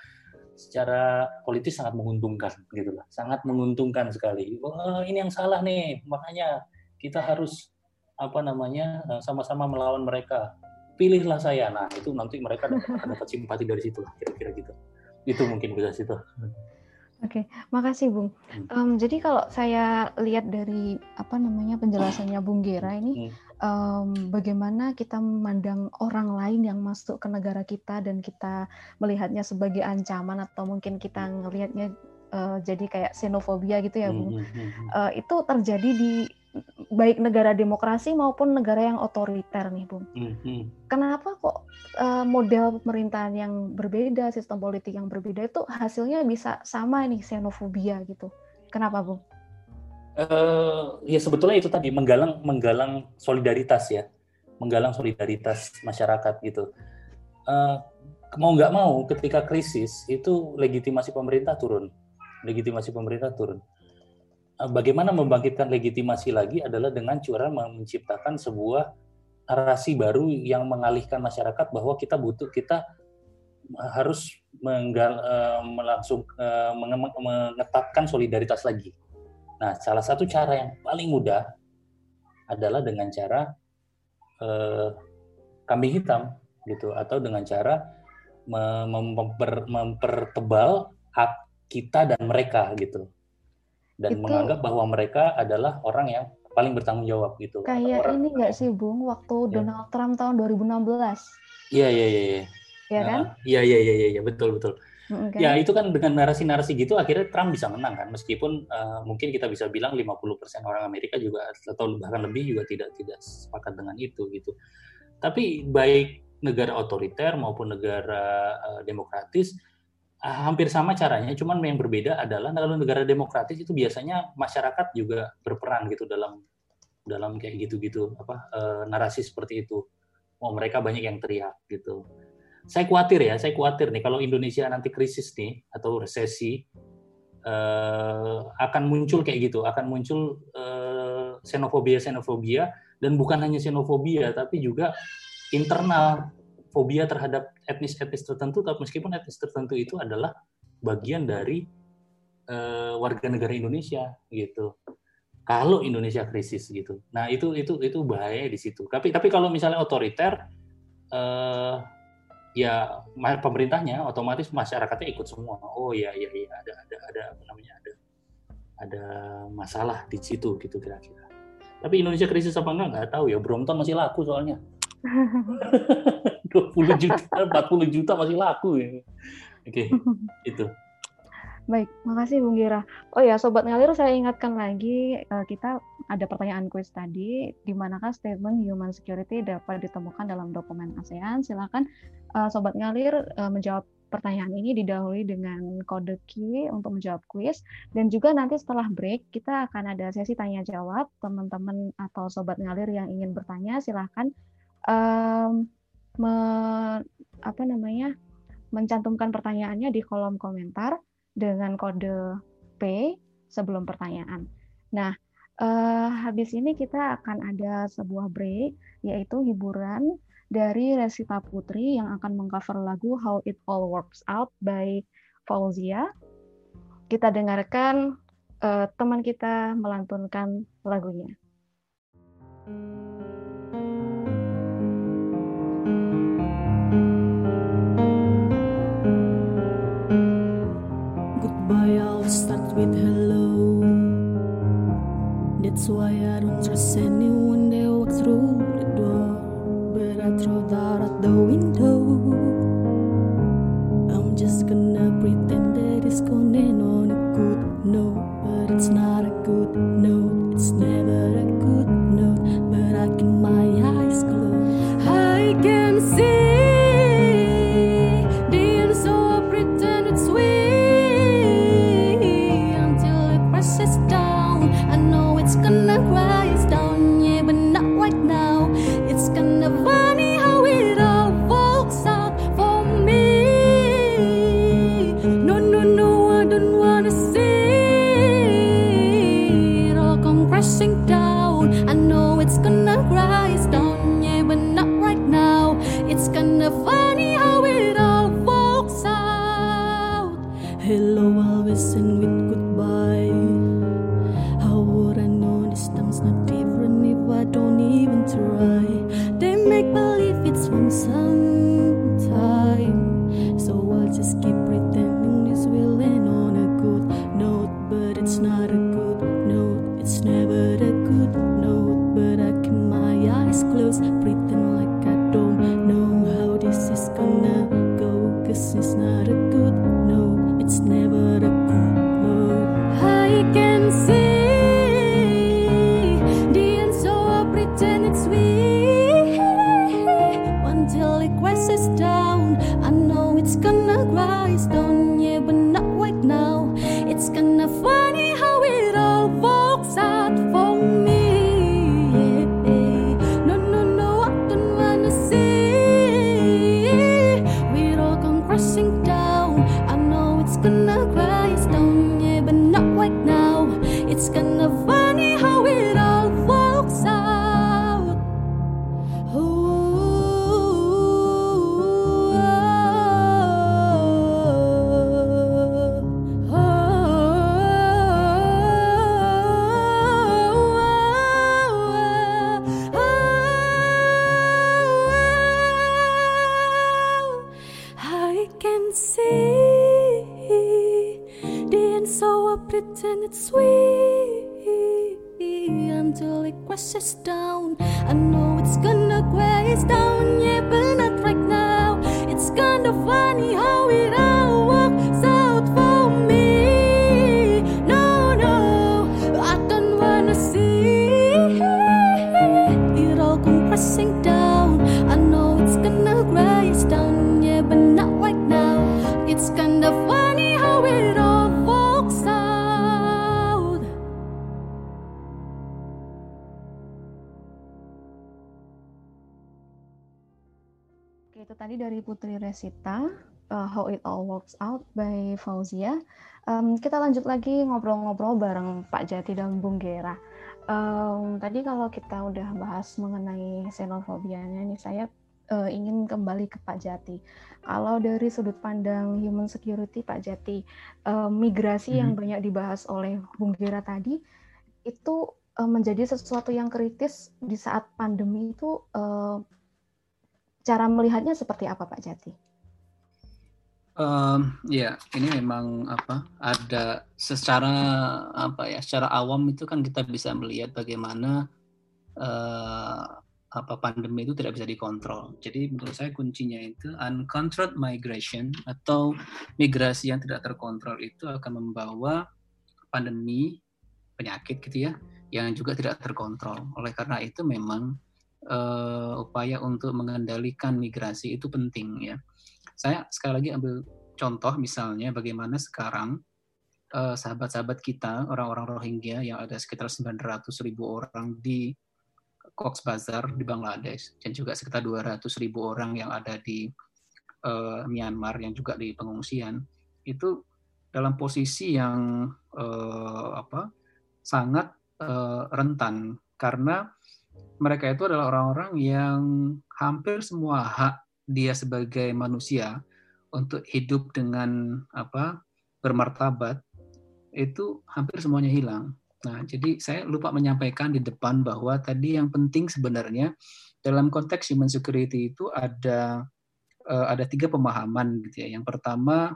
secara politis sangat menguntungkan gitu lah, sangat menguntungkan sekali. Wah, ini yang salah nih, makanya kita harus apa namanya eh, sama-sama melawan mereka. Pilihlah saya. Nah itu nanti mereka dapat, dapat simpati dari situ kira-kira gitu. Itu mungkin bisa situ. Oke, makasih Bung. Um, jadi kalau saya lihat dari apa namanya penjelasannya Bung Gera ini, um, bagaimana kita memandang orang lain yang masuk ke negara kita dan kita melihatnya sebagai ancaman atau mungkin kita melihatnya uh, jadi kayak xenofobia gitu ya Bung. Uh, itu terjadi di baik negara demokrasi maupun negara yang otoriter nih, Bung. Kenapa kok uh, model pemerintahan yang berbeda, sistem politik yang berbeda itu hasilnya bisa sama nih xenofobia gitu? Kenapa, Bung? Uh, ya sebetulnya itu tadi menggalang menggalang solidaritas ya, menggalang solidaritas masyarakat gitu. Uh, mau nggak mau ketika krisis itu legitimasi pemerintah turun, legitimasi pemerintah turun Eh, bagaimana membangkitkan legitimasi lagi adalah dengan cara menciptakan sebuah narasi baru yang mengalihkan masyarakat bahwa kita butuh kita harus menggal, uh, melangsung uh, mengetapkan solidaritas lagi. Nah, salah satu cara yang paling mudah adalah dengan cara uh, kambing hitam gitu atau dengan cara memper, mempertebal hak kita dan mereka gitu dan itu, menganggap bahwa mereka adalah orang yang paling bertanggung jawab gitu. Kayak orang, ini nggak sih Bung waktu ya. Donald Trump tahun 2016? Iya iya iya iya. Iya kan? Iya iya iya iya betul betul. Okay. Ya itu kan dengan narasi-narasi gitu akhirnya Trump bisa menang kan meskipun uh, mungkin kita bisa bilang 50% orang Amerika juga atau bahkan lebih juga tidak tidak sepakat dengan itu gitu. Tapi baik negara otoriter maupun negara uh, demokratis Ah, hampir sama caranya, cuman yang berbeda adalah kalau negara demokratis itu biasanya masyarakat juga berperan gitu dalam dalam kayak gitu-gitu apa e, narasi seperti itu. Oh mereka banyak yang teriak gitu. Saya khawatir ya, saya khawatir nih kalau Indonesia nanti krisis nih atau resesi e, akan muncul kayak gitu, akan muncul xenofobia xenofobia dan bukan hanya xenofobia tapi juga internal fobia terhadap etnis-etnis tertentu, tapi meskipun etnis tertentu itu adalah bagian dari uh, warga negara Indonesia gitu. Kalau Indonesia krisis gitu, nah itu itu itu bahaya di situ. Tapi tapi kalau misalnya otoriter, uh, ya pemerintahnya otomatis masyarakatnya ikut semua. Oh ya ya ya ada ada ada apa namanya ada ada masalah di situ gitu kira-kira. Tapi Indonesia krisis apa enggak nggak tahu ya. Brompton masih laku soalnya. 20 juta, 40 juta masih laku ya. Oke, okay, itu. Baik, makasih Bung Gira. Oh ya, Sobat Ngalir, saya ingatkan lagi, eh, kita ada pertanyaan quiz tadi, di manakah statement human security dapat ditemukan dalam dokumen ASEAN. Silakan eh, Sobat Ngalir eh, menjawab pertanyaan ini didahului dengan kode Q untuk menjawab kuis dan juga nanti setelah break kita akan ada sesi tanya jawab teman-teman atau sobat ngalir yang ingin bertanya silahkan um, me, apa namanya mencantumkan pertanyaannya di kolom komentar dengan kode P sebelum pertanyaan. Nah, uh, habis ini kita akan ada sebuah break yaitu hiburan dari Resita Putri yang akan mengcover lagu How It All Works Out by Fauzia. Kita dengarkan uh, teman kita melantunkan lagunya. I'll start with hello. That's why I don't trust anyone that walk through the door. but I throw that out the window. I'm just gonna pretend that it's going on a good note, Resita, uh, How It All Works Out by Fauzia. Um, kita lanjut lagi ngobrol-ngobrol bareng Pak Jati dan Bung Gera. Um, tadi kalau kita udah bahas mengenai xenofobianya, nih saya uh, ingin kembali ke Pak Jati. Kalau dari sudut pandang human security, Pak Jati, uh, migrasi hmm. yang banyak dibahas oleh Bung Gera tadi itu uh, menjadi sesuatu yang kritis di saat pandemi itu uh, cara melihatnya seperti apa Pak Jati? Um, ya, ini memang apa? Ada secara apa ya? Secara awam itu kan kita bisa melihat bagaimana uh, apa pandemi itu tidak bisa dikontrol. Jadi menurut saya kuncinya itu uncontrolled migration atau migrasi yang tidak terkontrol itu akan membawa pandemi penyakit gitu ya, yang juga tidak terkontrol. Oleh karena itu memang uh, upaya untuk mengendalikan migrasi itu penting ya. Saya sekali lagi ambil contoh misalnya bagaimana sekarang uh, sahabat-sahabat kita orang-orang Rohingya yang ada sekitar 900 ribu orang di Cox's Bazar di Bangladesh dan juga sekitar 200 ribu orang yang ada di uh, Myanmar yang juga di pengungsian itu dalam posisi yang uh, apa sangat uh, rentan karena mereka itu adalah orang-orang yang hampir semua hak dia sebagai manusia untuk hidup dengan apa bermartabat itu hampir semuanya hilang. Nah, jadi saya lupa menyampaikan di depan bahwa tadi yang penting sebenarnya dalam konteks human security itu ada uh, ada tiga pemahaman gitu ya. Yang pertama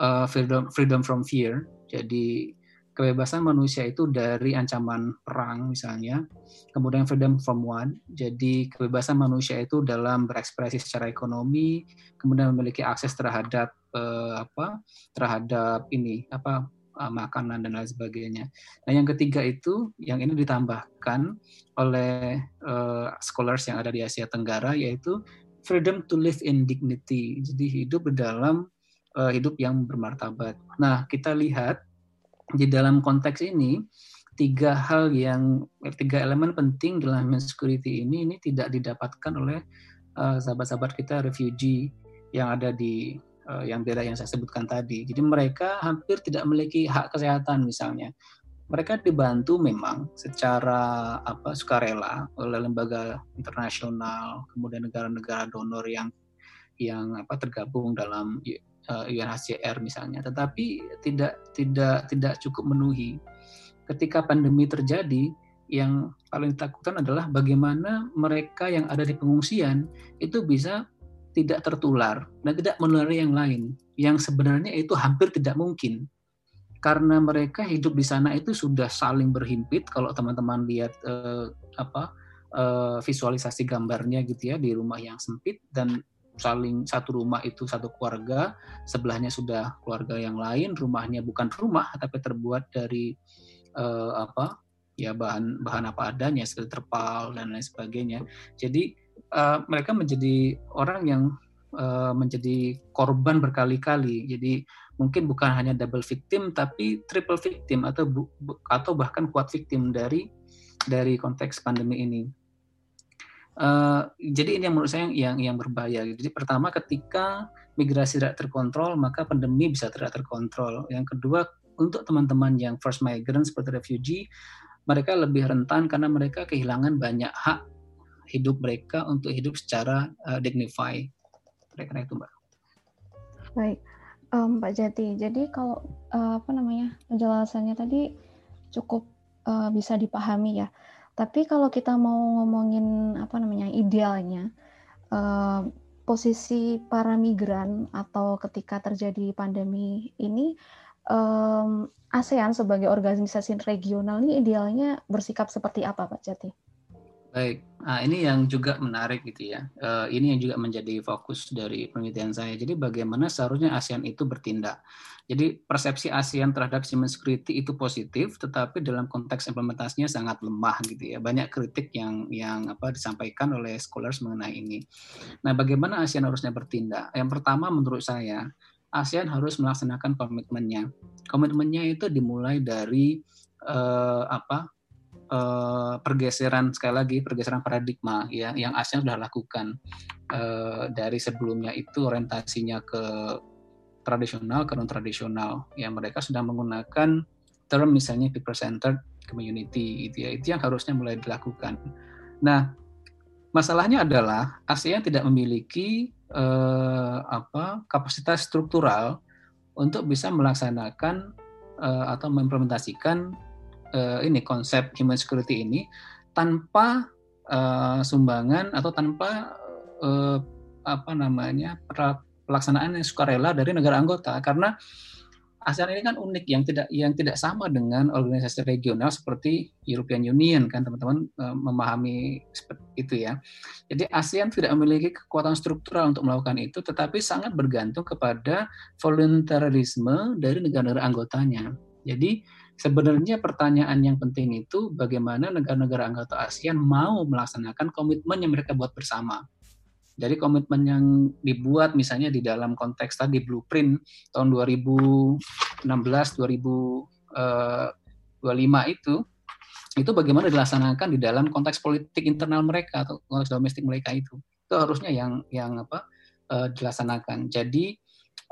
uh, freedom freedom from fear. Jadi kebebasan manusia itu dari ancaman perang misalnya, kemudian freedom from one, jadi kebebasan manusia itu dalam berekspresi secara ekonomi, kemudian memiliki akses terhadap eh, apa terhadap ini apa uh, makanan dan lain sebagainya. Nah yang ketiga itu yang ini ditambahkan oleh uh, scholars yang ada di Asia Tenggara yaitu freedom to live in dignity. Jadi hidup dalam uh, hidup yang bermartabat. Nah kita lihat di dalam konteks ini tiga hal yang tiga elemen penting dalam security ini ini tidak didapatkan oleh uh, sahabat-sahabat kita refugee yang ada di uh, yang daerah yang saya sebutkan tadi. Jadi mereka hampir tidak memiliki hak kesehatan misalnya. Mereka dibantu memang secara apa sukarela oleh lembaga internasional, kemudian negara-negara donor yang yang apa tergabung dalam uh, eh, UNHCR misalnya, tetapi tidak tidak tidak cukup memenuhi. Ketika pandemi terjadi, yang paling ditakutkan adalah bagaimana mereka yang ada di pengungsian itu bisa tidak tertular dan tidak menulari yang lain, yang sebenarnya itu hampir tidak mungkin karena mereka hidup di sana itu sudah saling berhimpit. Kalau teman-teman lihat eh, apa eh, visualisasi gambarnya gitu ya di rumah yang sempit dan saling satu rumah itu satu keluarga, sebelahnya sudah keluarga yang lain, rumahnya bukan rumah tapi terbuat dari uh, apa ya bahan bahan apa adanya seperti terpal dan lain sebagainya. Jadi uh, mereka menjadi orang yang uh, menjadi korban berkali-kali. Jadi mungkin bukan hanya double victim tapi triple victim atau bu, atau bahkan kuat victim dari dari konteks pandemi ini. Uh, jadi ini yang menurut saya yang yang berbahaya. Jadi pertama ketika migrasi tidak terkontrol maka pandemi bisa tidak terkontrol. Yang kedua untuk teman-teman yang first migrant seperti refugee mereka lebih rentan karena mereka kehilangan banyak hak hidup mereka untuk hidup secara uh, dignified. Karena itu mbak. Baik, um, Pak Jati. Jadi kalau uh, apa namanya penjelasannya tadi cukup uh, bisa dipahami ya. Tapi kalau kita mau ngomongin apa namanya idealnya, uh, posisi para migran atau ketika terjadi pandemi ini, um, ASEAN sebagai organisasi regional ini idealnya bersikap seperti apa, Pak Jati? Baik, nah, ini yang juga menarik gitu ya. Uh, ini yang juga menjadi fokus dari penelitian saya. Jadi bagaimana seharusnya ASEAN itu bertindak. Jadi persepsi ASEAN terhadap human security itu positif, tetapi dalam konteks implementasinya sangat lemah gitu ya. Banyak kritik yang yang apa disampaikan oleh scholars mengenai ini. Nah, bagaimana ASEAN harusnya bertindak? Yang pertama menurut saya, ASEAN harus melaksanakan komitmennya. Komitmennya itu dimulai dari uh, apa uh, pergeseran sekali lagi pergeseran paradigma ya yang ASEAN sudah lakukan. Uh, dari sebelumnya itu orientasinya ke tradisional ke non tradisional ya mereka sudah menggunakan term misalnya people centered community itu ya. Itu yang harusnya mulai dilakukan. Nah masalahnya adalah ASEAN tidak memiliki uh, apa kapasitas struktural untuk bisa melaksanakan uh, atau mengimplementasikan uh, ini konsep human security ini tanpa uh, sumbangan atau tanpa uh, apa namanya pelaksanaan yang sukarela dari negara anggota karena ASEAN ini kan unik yang tidak yang tidak sama dengan organisasi regional seperti European Union kan teman-teman memahami seperti itu ya. Jadi ASEAN tidak memiliki kekuatan struktural untuk melakukan itu tetapi sangat bergantung kepada voluntarisme dari negara-negara anggotanya. Jadi Sebenarnya pertanyaan yang penting itu bagaimana negara-negara anggota ASEAN mau melaksanakan komitmen yang mereka buat bersama. Jadi komitmen yang dibuat misalnya di dalam konteks tadi blueprint tahun 2016 2025 itu itu bagaimana dilaksanakan di dalam konteks politik internal mereka atau konteks domestik mereka itu itu harusnya yang yang apa uh, dilaksanakan jadi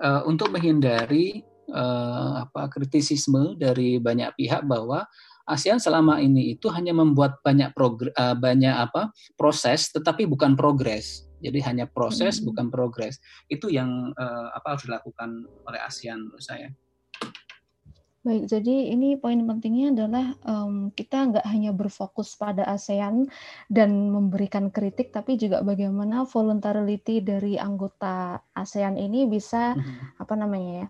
uh, untuk menghindari uh, apa kritisisme dari banyak pihak bahwa ASEAN selama ini itu hanya membuat banyak progr uh, banyak apa proses tetapi bukan progres jadi hanya proses hmm. bukan progres itu yang uh, apa harus dilakukan oleh ASEAN menurut saya Baik, jadi ini poin pentingnya adalah um, kita nggak hanya berfokus pada ASEAN dan memberikan kritik, tapi juga bagaimana voluntarily dari anggota ASEAN ini bisa mm-hmm. apa namanya ya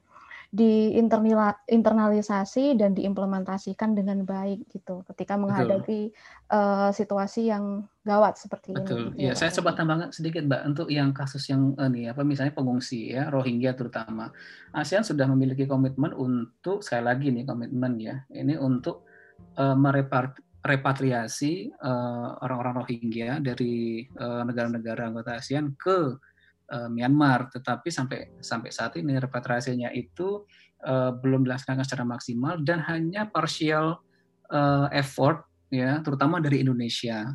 diinternalisasi dan diimplementasikan dengan baik gitu ketika menghadapi uh, situasi yang gawat seperti Betul. ini. Betul. Ya, saya coba tambahkan sedikit, Mbak, untuk yang kasus yang ini apa misalnya pengungsi ya Rohingya terutama. ASEAN sudah memiliki komitmen untuk sekali lagi nih komitmen ya. Ini untuk uh, merepart repatriasi uh, orang-orang Rohingya dari negara-negara uh, anggota ASEAN ke uh, Myanmar, tetapi sampai sampai saat ini repatriasinya itu uh, belum dilaksanakan secara maksimal dan hanya partial uh, effort ya, terutama dari Indonesia.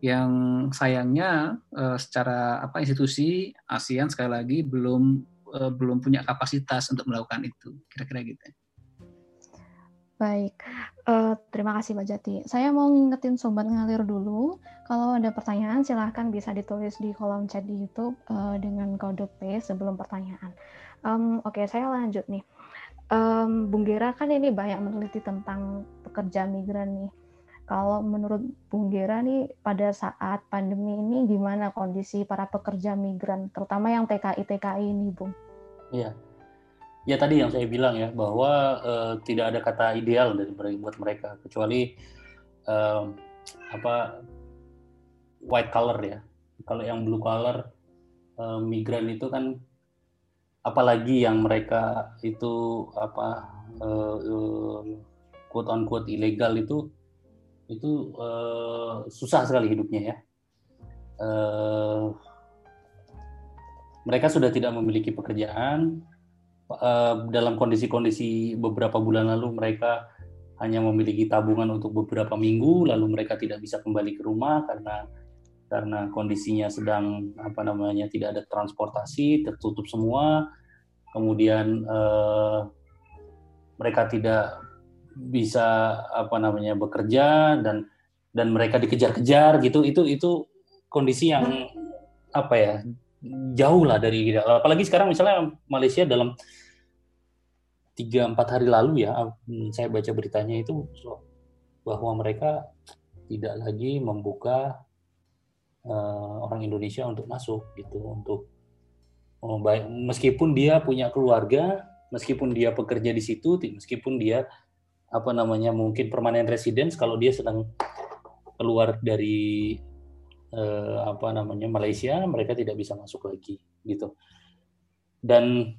Yang sayangnya uh, secara apa institusi ASEAN sekali lagi belum uh, belum punya kapasitas untuk melakukan itu. Kira-kira gitu. Baik, uh, terima kasih Mbak Jati. Saya mau ngingetin Sobat Ngalir dulu, kalau ada pertanyaan silahkan bisa ditulis di kolom chat di YouTube uh, dengan kode P sebelum pertanyaan. Um, Oke, okay, saya lanjut nih. Um, Bung Gera kan ini banyak meneliti tentang pekerja migran nih. Kalau menurut Bung Gera nih pada saat pandemi ini gimana kondisi para pekerja migran, terutama yang TKI-TKI ini, Bung? Iya, ya tadi yang saya bilang ya bahwa uh, tidak ada kata ideal dari buat mereka kecuali uh, apa white color ya. Kalau yang blue color uh, migran itu kan apalagi yang mereka itu apa uh, uh, quote on quote ilegal itu itu uh, susah sekali hidupnya ya. Uh, mereka sudah tidak memiliki pekerjaan Eh, dalam kondisi-kondisi beberapa bulan lalu mereka hanya memiliki tabungan untuk beberapa minggu lalu mereka tidak bisa kembali ke rumah karena karena kondisinya sedang apa namanya tidak ada transportasi tertutup semua. Kemudian eh, mereka tidak bisa apa namanya bekerja dan dan mereka dikejar-kejar gitu. Itu itu kondisi yang apa ya jauh lah dari apalagi sekarang misalnya Malaysia dalam tiga empat hari lalu ya hmm, saya baca beritanya itu bahwa mereka tidak lagi membuka uh, orang Indonesia untuk masuk gitu untuk oh, meskipun dia punya keluarga meskipun dia bekerja di situ meskipun dia apa namanya mungkin permanen residence kalau dia sedang keluar dari uh, apa namanya Malaysia mereka tidak bisa masuk lagi gitu. Dan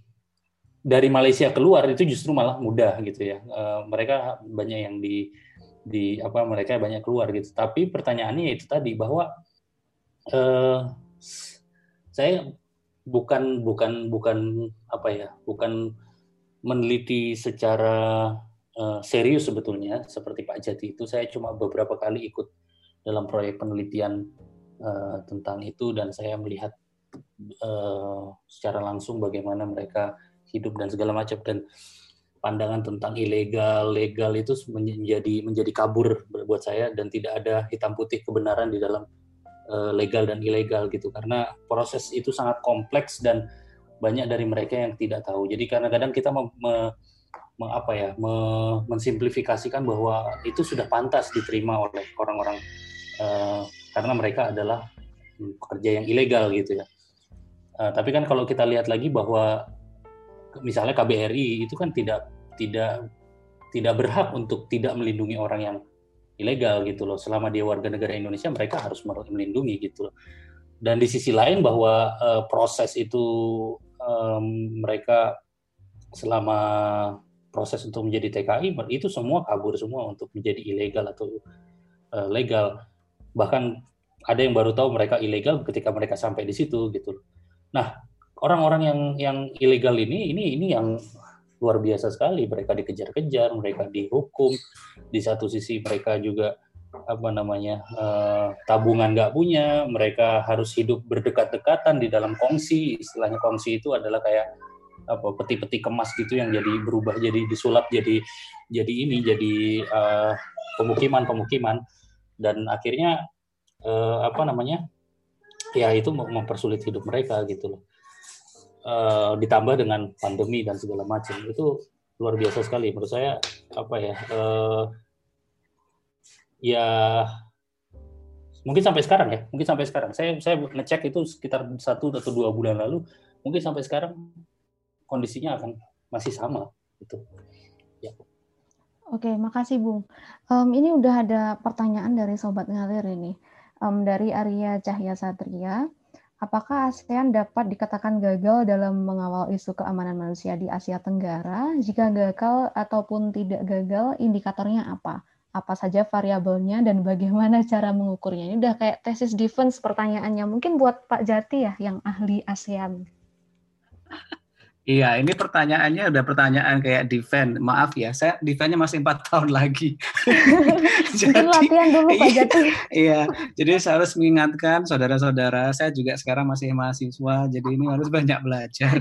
dari Malaysia keluar itu justru malah mudah gitu ya. Uh, mereka banyak yang di di apa mereka banyak keluar gitu. Tapi pertanyaannya itu tadi bahwa uh, saya bukan bukan bukan apa ya, bukan meneliti secara uh, serius sebetulnya seperti Pak Jati itu saya cuma beberapa kali ikut dalam proyek penelitian uh, tentang itu dan saya melihat secara langsung bagaimana mereka hidup dan segala macam. Dan pandangan tentang ilegal legal itu menjadi menjadi kabur buat saya. Dan tidak ada hitam putih kebenaran di dalam uh, legal dan ilegal gitu. Karena proses itu sangat kompleks dan banyak dari mereka yang tidak tahu. Jadi kadang-kadang kita me, me, me, apa ya me, mensimplifikasikan bahwa itu sudah pantas diterima oleh orang-orang uh, karena mereka adalah pekerja yang ilegal gitu ya. Uh, tapi kan kalau kita lihat lagi bahwa misalnya KBRI itu kan tidak tidak tidak berhak untuk tidak melindungi orang yang ilegal gitu loh. Selama dia warga negara Indonesia mereka harus melindungi gitu loh. Dan di sisi lain bahwa uh, proses itu um, mereka selama proses untuk menjadi TKI itu semua kabur semua untuk menjadi ilegal atau uh, legal. Bahkan ada yang baru tahu mereka ilegal ketika mereka sampai di situ gitu. Nah, orang-orang yang yang ilegal ini ini ini yang luar biasa sekali. Mereka dikejar-kejar, mereka dihukum. Di satu sisi mereka juga apa namanya uh, tabungan nggak punya, mereka harus hidup berdekat-dekatan di dalam kongsi. Istilahnya kongsi itu adalah kayak apa peti-peti kemas gitu yang jadi berubah jadi disulap jadi jadi ini jadi uh, pemukiman pemukiman dan akhirnya uh, apa namanya ya itu mempersulit hidup mereka gitu loh uh, ditambah dengan pandemi dan segala macam. Itu luar biasa sekali. Menurut saya apa ya uh, ya mungkin sampai sekarang ya. Mungkin sampai sekarang. Saya saya ngecek itu sekitar satu atau dua bulan lalu. Mungkin sampai sekarang kondisinya akan masih sama itu ya. Oke, makasih Bung. Um, ini udah ada pertanyaan dari Sobat Ngalir ini. Um, dari Arya Cahya Satria, apakah ASEAN dapat dikatakan gagal dalam mengawal isu keamanan manusia di Asia Tenggara? Jika gagal ataupun tidak gagal, indikatornya apa? Apa saja variabelnya dan bagaimana cara mengukurnya? Ini udah kayak tesis defense pertanyaannya. Mungkin buat Pak Jati ya, yang ahli ASEAN. Iya, ini pertanyaannya udah pertanyaan kayak defend. Maaf ya, saya defendnya masih empat tahun lagi. jadi, latihan dulu Pak iya, Jati. Iya, jadi saya harus mengingatkan saudara-saudara, saya juga sekarang masih mahasiswa, jadi ini harus banyak belajar.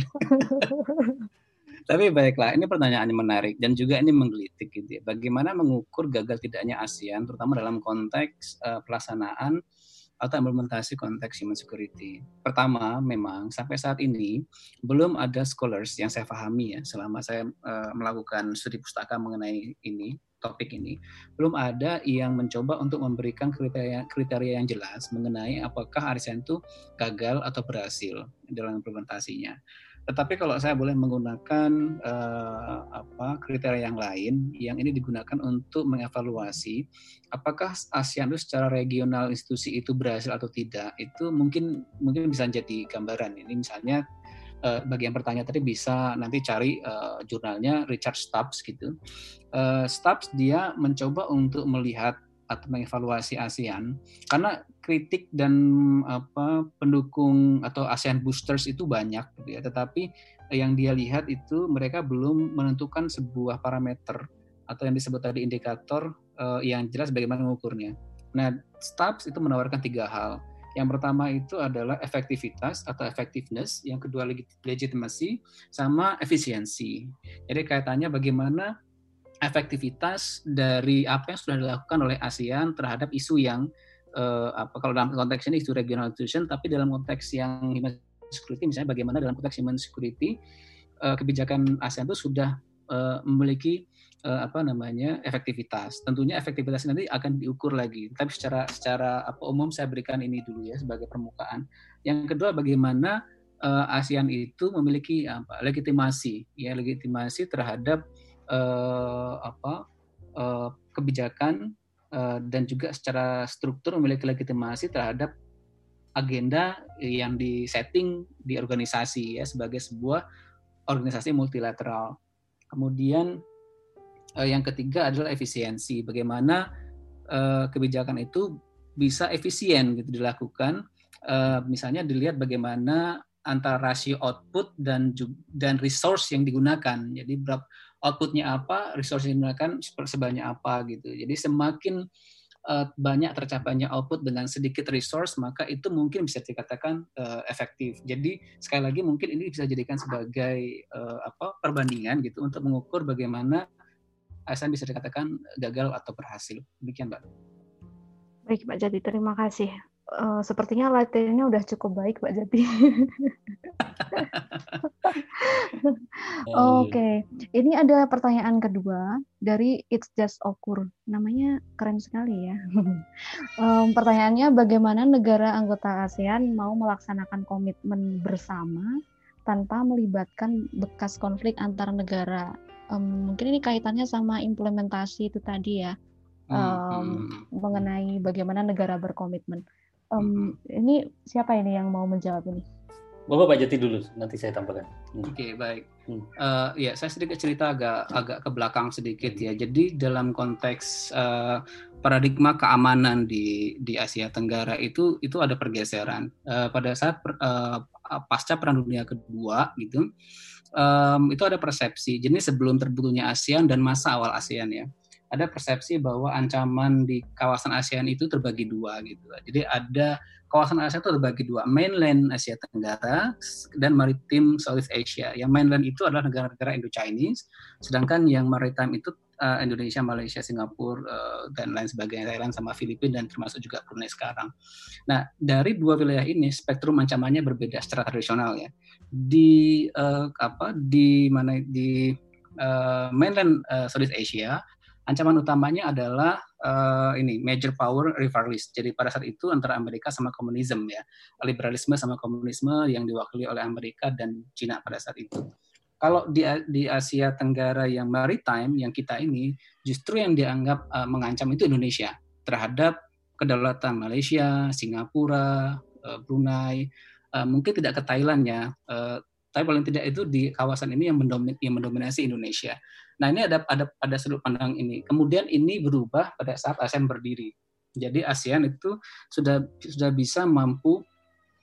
Tapi baiklah, ini pertanyaannya menarik dan juga ini menggelitik gitu ya. Bagaimana mengukur gagal tidaknya ASEAN, terutama dalam konteks uh, pelaksanaan atau implementasi konteks human security. Pertama, memang sampai saat ini belum ada scholars yang saya pahami ya selama saya uh, melakukan studi pustaka mengenai ini topik ini belum ada yang mencoba untuk memberikan kriteria kriteria yang jelas mengenai apakah ASEAN itu gagal atau berhasil dalam implementasinya. Tetapi kalau saya boleh menggunakan uh, apa kriteria yang lain, yang ini digunakan untuk mengevaluasi apakah ASEAN itu secara regional institusi itu berhasil atau tidak, itu mungkin mungkin bisa jadi gambaran. Ini misalnya uh, bagi yang bertanya tadi bisa nanti cari uh, jurnalnya Richard Stubbs gitu. Uh, Stubbs dia mencoba untuk melihat atau mengevaluasi ASEAN karena kritik dan apa pendukung atau ASEAN boosters itu banyak gitu ya tetapi yang dia lihat itu mereka belum menentukan sebuah parameter atau yang disebut tadi indikator uh, yang jelas bagaimana mengukurnya. Nah, STAPS itu menawarkan tiga hal. Yang pertama itu adalah efektivitas atau effectiveness, yang kedua legitimasi, sama efisiensi. Jadi kaitannya bagaimana efektivitas dari apa yang sudah dilakukan oleh ASEAN terhadap isu yang uh, apa kalau dalam konteks ini isu regional institution tapi dalam konteks yang human security misalnya bagaimana dalam konteks human security uh, kebijakan ASEAN itu sudah uh, memiliki uh, apa namanya efektivitas. Tentunya efektivitas nanti akan diukur lagi. Tapi secara secara apa umum saya berikan ini dulu ya sebagai permukaan. Yang kedua bagaimana uh, ASEAN itu memiliki apa legitimasi ya legitimasi terhadap uh, apa uh, kebijakan uh, dan juga secara struktur memiliki legitimasi terhadap agenda yang disetting di organisasi ya sebagai sebuah organisasi multilateral. Kemudian uh, yang ketiga adalah efisiensi. Bagaimana uh, kebijakan itu bisa efisien gitu dilakukan. Uh, misalnya dilihat bagaimana antara rasio output dan dan resource yang digunakan. Jadi berapa outputnya apa, resource yang digunakan sebanyak apa gitu. Jadi semakin uh, banyak tercapainya output dengan sedikit resource, maka itu mungkin bisa dikatakan uh, efektif. Jadi sekali lagi mungkin ini bisa dijadikan sebagai uh, apa perbandingan gitu untuk mengukur bagaimana ASN bisa dikatakan gagal atau berhasil. Demikian, Mbak. Baik, Pak Jadi, terima kasih. Uh, sepertinya latihannya udah cukup baik, Pak Jati. Oke, okay. ini ada pertanyaan kedua dari It's Just Okur. Namanya keren sekali ya. um, pertanyaannya, bagaimana negara anggota ASEAN mau melaksanakan komitmen bersama tanpa melibatkan bekas konflik antar negara? Um, mungkin ini kaitannya sama implementasi itu tadi ya, um, mengenai bagaimana negara berkomitmen. Um, ini siapa ini yang mau menjawab ini? Bapak Pak Jati dulu, nanti saya tambahkan. Hmm. Oke, okay, baik. Hmm. Uh, ya, saya sedikit cerita agak agak ke belakang sedikit ya. Jadi dalam konteks uh, paradigma keamanan di di Asia Tenggara itu itu ada pergeseran uh, pada saat uh, pasca Perang Dunia Kedua gitu um, itu ada persepsi jadi sebelum terbentuknya ASEAN dan masa awal ASEAN ya ada persepsi bahwa ancaman di kawasan ASEAN itu terbagi dua gitu jadi ada kawasan Asia itu terbagi dua, mainland Asia Tenggara dan maritim Southeast Asia. Yang mainland itu adalah negara-negara Indo-Chinese, sedangkan yang maritime itu uh, Indonesia, Malaysia, Singapura, uh, dan lain sebagainya, Thailand sama Filipina dan termasuk juga Brunei sekarang. Nah, dari dua wilayah ini spektrum ancamannya berbeda secara tradisional ya. Di uh, apa di mana di uh, mainland uh, Southeast Asia, ancaman utamanya adalah uh, ini major power rivalries. Jadi pada saat itu antara Amerika sama komunisme ya, liberalisme sama komunisme yang diwakili oleh Amerika dan Cina pada saat itu. Kalau di di Asia Tenggara yang maritime yang kita ini justru yang dianggap uh, mengancam itu Indonesia terhadap kedaulatan Malaysia, Singapura, uh, Brunei, uh, mungkin tidak ke Thailand ya, uh, tapi paling tidak itu di kawasan ini yang, yang mendominasi Indonesia. Nah ini ada ada pada sudut pandang ini. Kemudian ini berubah pada saat ASEAN berdiri. Jadi ASEAN itu sudah sudah bisa mampu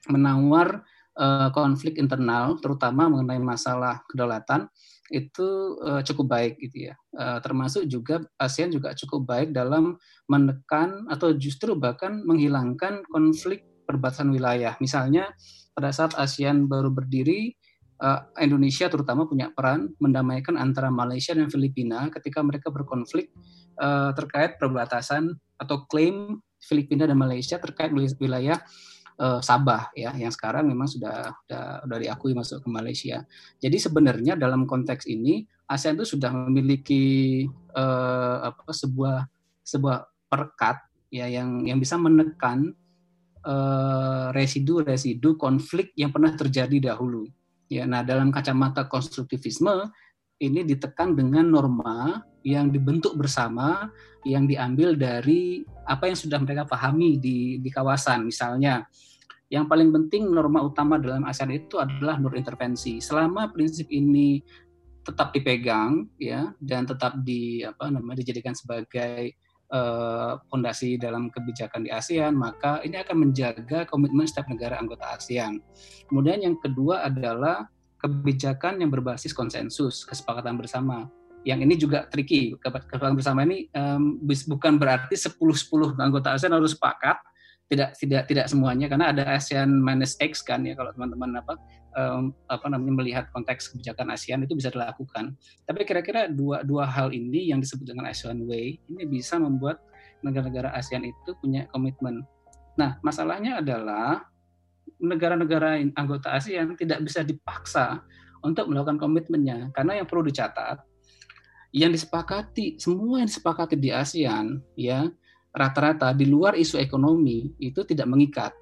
menawar uh, konflik internal, terutama mengenai masalah kedaulatan itu uh, cukup baik gitu ya. Uh, termasuk juga ASEAN juga cukup baik dalam menekan atau justru bahkan menghilangkan konflik perbatasan wilayah. Misalnya pada saat ASEAN baru berdiri uh, Indonesia terutama punya peran mendamaikan antara Malaysia dan Filipina ketika mereka berkonflik uh, terkait perbatasan atau klaim Filipina dan Malaysia terkait wilayah uh, Sabah ya yang sekarang memang sudah sudah, sudah diakui masuk ke Malaysia. Jadi sebenarnya dalam konteks ini ASEAN itu sudah memiliki uh, apa sebuah sebuah perkat ya yang yang bisa menekan residu-residu uh, konflik yang pernah terjadi dahulu. Ya, nah dalam kacamata konstruktivisme ini ditekan dengan norma yang dibentuk bersama yang diambil dari apa yang sudah mereka pahami di di kawasan. Misalnya, yang paling penting norma utama dalam ASEAN itu adalah nur intervensi. Selama prinsip ini tetap dipegang ya dan tetap di apa namanya dijadikan sebagai fondasi uh, dalam kebijakan di ASEAN, maka ini akan menjaga komitmen setiap negara anggota ASEAN. Kemudian yang kedua adalah kebijakan yang berbasis konsensus, kesepakatan bersama. Yang ini juga tricky. Kesepakatan bersama ini um, bukan berarti 10-10 anggota ASEAN harus sepakat, tidak tidak tidak semuanya karena ada ASEAN minus X kan ya kalau teman-teman apa um, apa namanya melihat konteks kebijakan ASEAN itu bisa dilakukan. Tapi kira-kira dua dua hal ini yang disebut dengan ASEAN Way ini bisa membuat negara-negara ASEAN itu punya komitmen. Nah, masalahnya adalah negara-negara anggota ASEAN tidak bisa dipaksa untuk melakukan komitmennya karena yang perlu dicatat yang disepakati semua yang disepakati di ASEAN ya rata-rata di luar isu ekonomi itu tidak mengikat.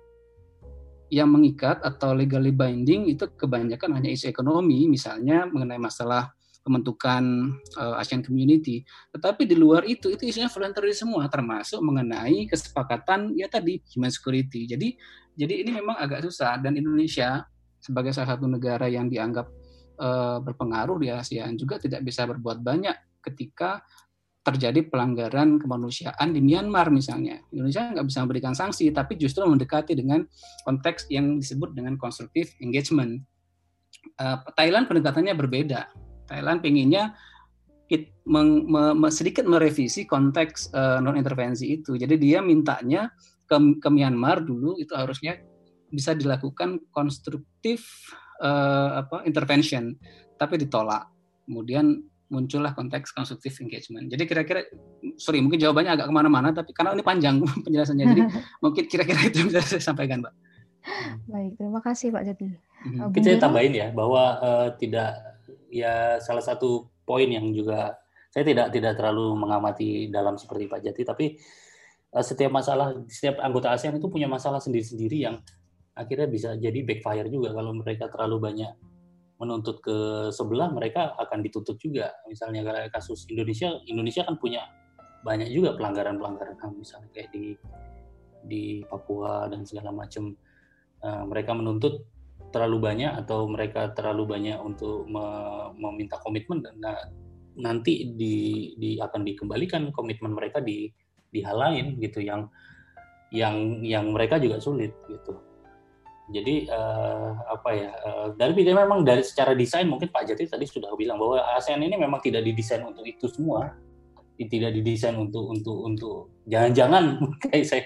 Yang mengikat atau legally binding itu kebanyakan hanya isu ekonomi, misalnya mengenai masalah pembentukan uh, Asian Community. Tetapi di luar itu, itu isunya voluntary semua, termasuk mengenai kesepakatan ya tadi human security. Jadi, jadi ini memang agak susah dan Indonesia sebagai salah satu negara yang dianggap uh, berpengaruh di ASEAN juga tidak bisa berbuat banyak ketika terjadi pelanggaran kemanusiaan di Myanmar misalnya. Indonesia nggak bisa memberikan sanksi, tapi justru mendekati dengan konteks yang disebut dengan constructive engagement. Uh, Thailand pendekatannya berbeda. Thailand me, sedikit merevisi konteks uh, non intervensi itu. Jadi dia mintanya ke, ke Myanmar dulu itu harusnya bisa dilakukan konstruktif uh, apa intervention, tapi ditolak. Kemudian muncullah konteks konstruktif engagement. Jadi kira-kira, sorry mungkin jawabannya agak ke mana-mana, tapi karena ini panjang penjelasannya, jadi mungkin kira-kira itu yang bisa saya sampaikan, Pak. Baik, terima kasih Pak Jati. Hmm. Kita tambahin ya bahwa uh, tidak ya salah satu poin yang juga saya tidak tidak terlalu mengamati dalam seperti Pak Jati, tapi uh, setiap masalah setiap anggota ASEAN itu punya masalah sendiri-sendiri yang akhirnya bisa jadi backfire juga kalau mereka terlalu banyak menuntut ke sebelah mereka akan dituntut juga misalnya karena kasus Indonesia Indonesia kan punya banyak juga pelanggaran-pelanggaran ham misalnya kayak di di Papua dan segala macam uh, mereka menuntut terlalu banyak atau mereka terlalu banyak untuk me, meminta komitmen dan nah, nanti di, di akan dikembalikan komitmen mereka di di hal lain gitu yang yang yang mereka juga sulit gitu. Jadi uh, apa ya uh, dari memang dari secara desain mungkin Pak Jati tadi sudah bilang bahwa ASEAN ini memang tidak didesain untuk itu semua, tidak didesain untuk untuk untuk jangan-jangan kayak saya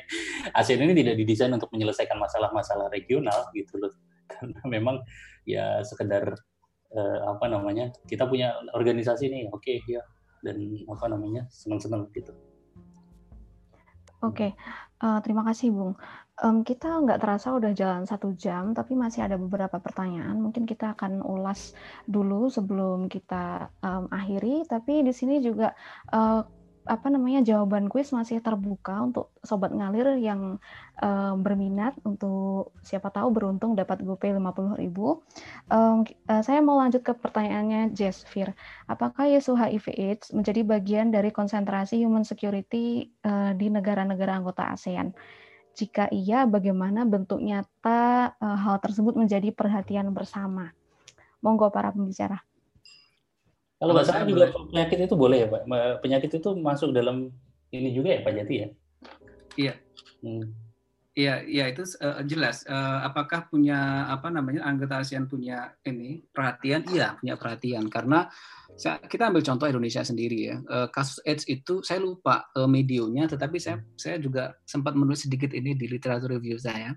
ASEAN ini tidak didesain untuk menyelesaikan masalah-masalah regional gitu loh karena memang ya sekedar uh, apa namanya kita punya organisasi nih oke okay, ya dan apa namanya senang-senang gitu. Oke, okay. uh, terima kasih Bung. Um, kita nggak terasa udah jalan satu jam, tapi masih ada beberapa pertanyaan. Mungkin kita akan ulas dulu sebelum kita um, akhiri. Tapi di sini juga uh, apa namanya jawaban kuis masih terbuka untuk sobat ngalir yang uh, berminat untuk siapa tahu beruntung dapat GoPay 50.000. Um, uh, saya mau lanjut ke pertanyaannya Jasfir. Apakah isu HIV AIDS menjadi bagian dari konsentrasi human security uh, di negara-negara anggota ASEAN? Jika iya, bagaimana bentuk nyata uh, hal tersebut menjadi perhatian bersama? Monggo para pembicara. Kalau nggak salah juga penyakit itu boleh ya Pak? Penyakit itu masuk dalam ini juga ya Pak Jati ya? Iya. Hmm. Iya, iya itu uh, jelas. Uh, apakah punya apa namanya anggota ASEAN punya ini perhatian? Iya, punya perhatian karena kita ambil contoh Indonesia sendiri ya. Uh, kasus AIDS itu saya lupa uh, medionya, tetapi saya saya juga sempat menulis sedikit ini di literatur review saya.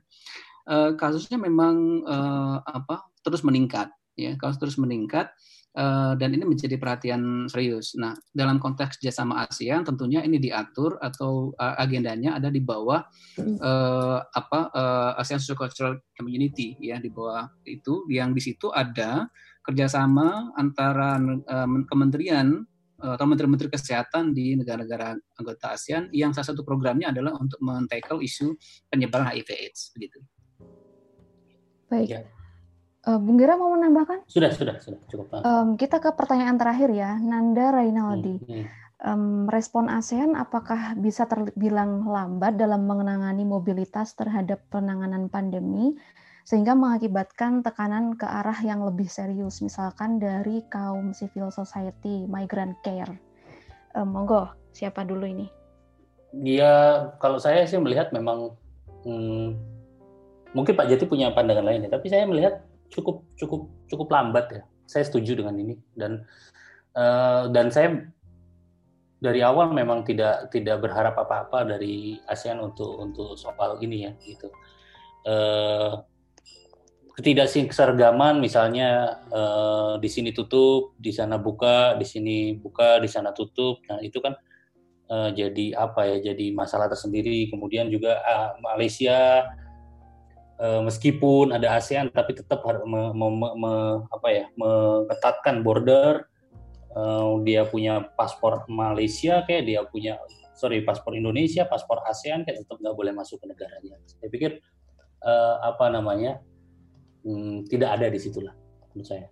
Uh, kasusnya memang uh, apa terus meningkat ya, kasus terus meningkat Eh, dan ini menjadi perhatian serius. Nah, dalam konteks kerjasama ASEAN tentunya ini diatur atau uh, agendanya ada di bawah uh, apa uh, ASEAN Cultural Community ya di bawah itu yang di situ ada kerjasama antara uh, kementerian atau menteri-menteri kesehatan di negara-negara anggota ASEAN yang salah satu programnya adalah untuk men isu penyebaran HIV/AIDS begitu. Baik. Ya. Uh, Bung Gira mau menambahkan? Sudah, sudah, sudah cukup. Um, kita ke pertanyaan terakhir ya, Nanda Rainaldi. Hmm, hmm. Um, respon ASEAN apakah bisa terbilang lambat dalam mengenangani mobilitas terhadap penanganan pandemi sehingga mengakibatkan tekanan ke arah yang lebih serius, misalkan dari kaum civil society, migrant care. Um, monggo, siapa dulu ini? Ya, kalau saya sih melihat memang hmm, mungkin Pak Jati punya pandangan lain ya, tapi saya melihat cukup cukup cukup lambat ya. Saya setuju dengan ini dan uh, dan saya dari awal memang tidak tidak berharap apa-apa dari ASEAN untuk untuk soal ini ya gitu. Uh, ketidakseragaman misalnya uh, di sini tutup, di sana buka, di sini buka, di sana tutup. Nah, itu kan uh, jadi apa ya? Jadi masalah tersendiri. Kemudian juga uh, Malaysia Eh, meskipun ada ASEAN tapi tetap harus me, me, me, apa ya mengetatkan border uh, dia punya paspor Malaysia kayak dia punya sorry paspor Indonesia paspor ASEAN kayak tetap nggak boleh masuk ke negaranya saya pikir uh, apa namanya hmm, tidak ada di situlah menurut saya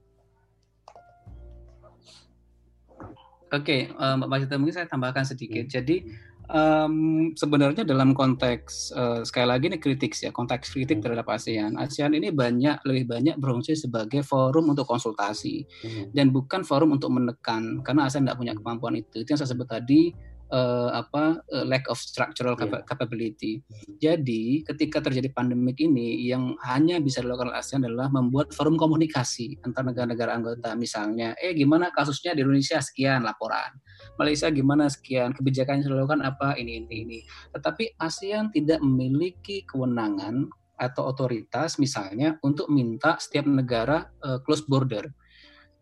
Oke, okay, Mbak Masita mungkin saya tambahkan sedikit. Hmm. Jadi Um, sebenarnya dalam konteks uh, sekali lagi ini kritik ya konteks kritik hmm. terhadap ASEAN. ASEAN ini banyak lebih banyak berfungsi sebagai forum untuk konsultasi hmm. dan bukan forum untuk menekan karena ASEAN tidak punya kemampuan itu. Itu yang saya sebut tadi uh, apa uh, lack of structural yeah. capability. Hmm. Jadi ketika terjadi pandemik ini yang hanya bisa dilakukan oleh ASEAN adalah membuat forum komunikasi antar negara-negara anggota. Misalnya, eh gimana kasusnya di Indonesia sekian laporan, Malaysia gimana? Sekian kebijakan yang dilakukan apa? Ini ini ini. Tetapi ASEAN tidak memiliki kewenangan atau otoritas misalnya untuk minta setiap negara uh, close border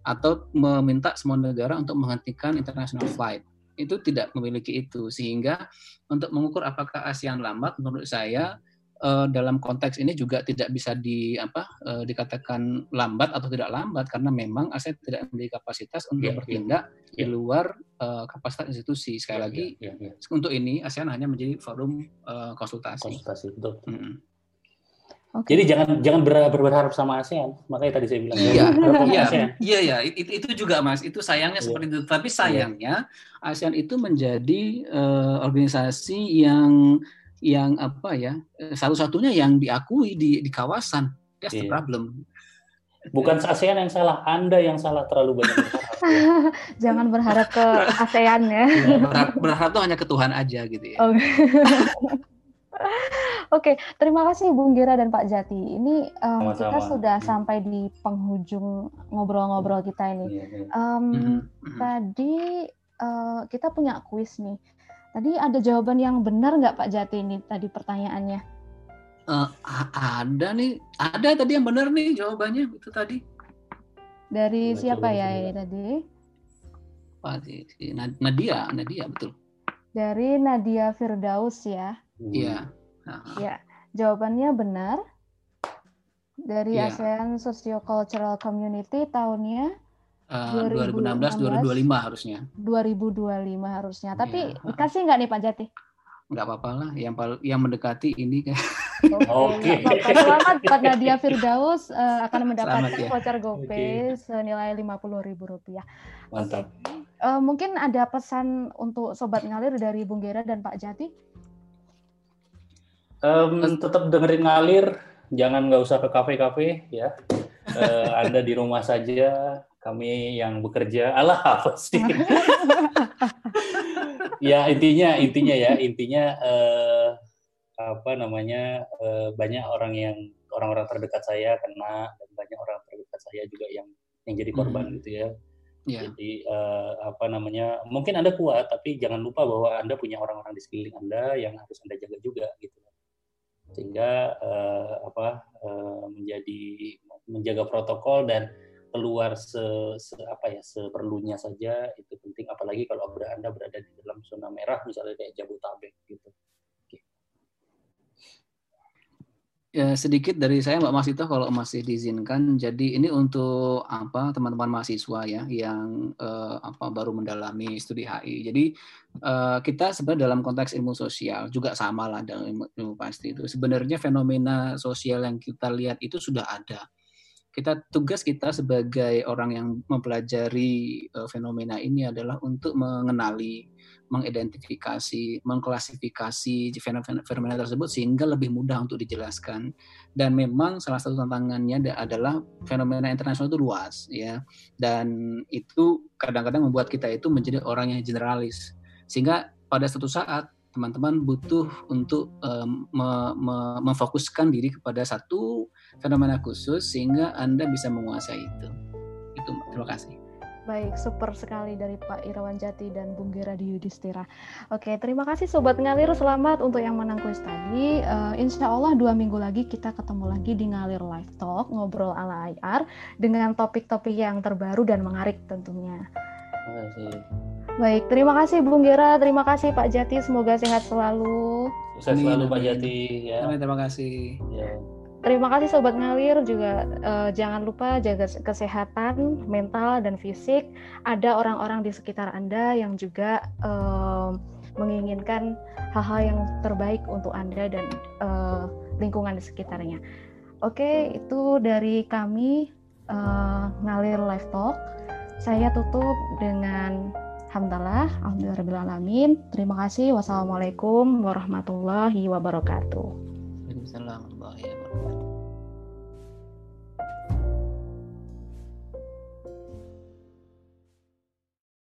atau meminta semua negara untuk menghentikan international flight. Itu tidak memiliki itu. Sehingga untuk mengukur apakah ASEAN lambat menurut saya uh, dalam konteks ini juga tidak bisa di apa uh, dikatakan lambat atau tidak lambat karena memang ASEAN tidak memiliki kapasitas untuk yeah, bertindak yeah, di luar uh, kapasitas institusi sekali yeah, lagi yeah, yeah, yeah. untuk ini ASEAN hanya menjadi forum uh, konsultasi. Konsultasi betul. Mm -hmm. Okay. Jadi jangan jangan ber, berharap sama ASEAN. Makanya tadi saya bilang. Iya, iya, iya, iya. Itu, itu juga mas. Itu sayangnya yeah. seperti itu. Tapi sayangnya ASEAN itu menjadi uh, organisasi yang yang apa ya eh, satu-satunya yang diakui di di kawasan. That's yeah. the problem. Bukan ASEAN yang salah, Anda yang salah terlalu banyak Jangan berharap ke ASEAN ya. ya berharap, berharap tuh hanya ke Tuhan aja gitu ya. Oke, okay. terima kasih Bung Gira dan Pak Jati. Ini um, kita sudah sampai di penghujung ngobrol-ngobrol kita ini. Um, mm-hmm. Tadi uh, kita punya kuis nih. Tadi ada jawaban yang benar nggak Pak Jati ini tadi pertanyaannya? Uh, ada nih, ada tadi yang benar nih jawabannya itu tadi. Dari Baca siapa ya ini tadi? Nadia, Nadia betul. Dari Nadia Firdaus ya. Iya. Hmm. Ya, jawabannya benar. Dari ya. ASEAN Socio-Cultural Community tahunnya uh, 2016 2025 harusnya. 2025 harusnya. Tapi ya. dikasih nggak nih Pak Jati? nggak apa-apa lah yang yang mendekati ini kan Oke. Okay. Selamat Pak Nadia Firdaus uh, akan mendapatkan ya. voucher GoPay okay. senilai lima puluh ribu rupiah. Mantap. Okay. Uh, eh, mungkin ada pesan untuk sobat ngalir dari Bung Gera dan Pak Jati? Um, tetap dengerin ngalir, jangan nggak usah ke kafe-kafe ya. Uh, anda di rumah saja, kami yang bekerja. Alah apa sih? ya intinya intinya ya intinya eh, apa namanya eh, banyak orang yang orang-orang terdekat saya kena dan banyak orang terdekat saya juga yang yang jadi korban hmm. gitu ya. Yeah. Jadi eh, apa namanya mungkin anda kuat tapi jangan lupa bahwa anda punya orang-orang di sekeliling anda yang harus anda jaga juga gitu sehingga eh, apa eh, menjadi menjaga protokol dan keluar se, se apa ya seperlunya saja itu penting apalagi kalau anda berada di dalam zona merah misalnya kayak Jabotabek gitu. Ya, sedikit dari saya Mbak Masito kalau masih diizinkan. Jadi ini untuk apa teman-teman mahasiswa ya yang eh, apa baru mendalami studi HI. Jadi eh, kita sebenarnya dalam konteks ilmu sosial juga sama lah dalam ilmu, ilmu pasti itu. Sebenarnya fenomena sosial yang kita lihat itu sudah ada kita tugas kita sebagai orang yang mempelajari uh, fenomena ini adalah untuk mengenali, mengidentifikasi, mengklasifikasi fenomena, tersebut sehingga lebih mudah untuk dijelaskan. Dan memang salah satu tantangannya adalah fenomena internasional itu luas ya. Dan itu kadang-kadang membuat kita itu menjadi orang yang generalis. Sehingga pada suatu saat teman-teman butuh untuk um, me, me, memfokuskan diri kepada satu fenomena khusus sehingga Anda bisa menguasai itu. Itu, terima kasih. Baik, super sekali dari Pak Irawan Jati dan Bung Geradi Yudhistira. Oke, terima kasih Sobat Ngalir. Selamat untuk yang menang kuis tadi. Uh, insya Allah dua minggu lagi kita ketemu lagi di Ngalir Live Talk, ngobrol ala IR, dengan topik-topik yang terbaru dan menarik tentunya. Terima kasih. Baik, terima kasih Bung Gera, terima kasih Pak Jati, semoga sehat selalu. Sukses selalu Pak Jati. Ya. Terima kasih. Ya. Terima kasih Sobat Ngalir juga uh, jangan lupa jaga kesehatan mental dan fisik. Ada orang-orang di sekitar Anda yang juga uh, menginginkan hal-hal yang terbaik untuk Anda dan uh, lingkungan di sekitarnya. Oke, itu dari kami uh, Ngalir Live Talk. Saya tutup dengan hamdalah, alhamdulillahirobbilalamin. Terima kasih. Wassalamualaikum warahmatullahi wabarakatuh. Waalaikumsalam warahmatullahi wabarakatuh.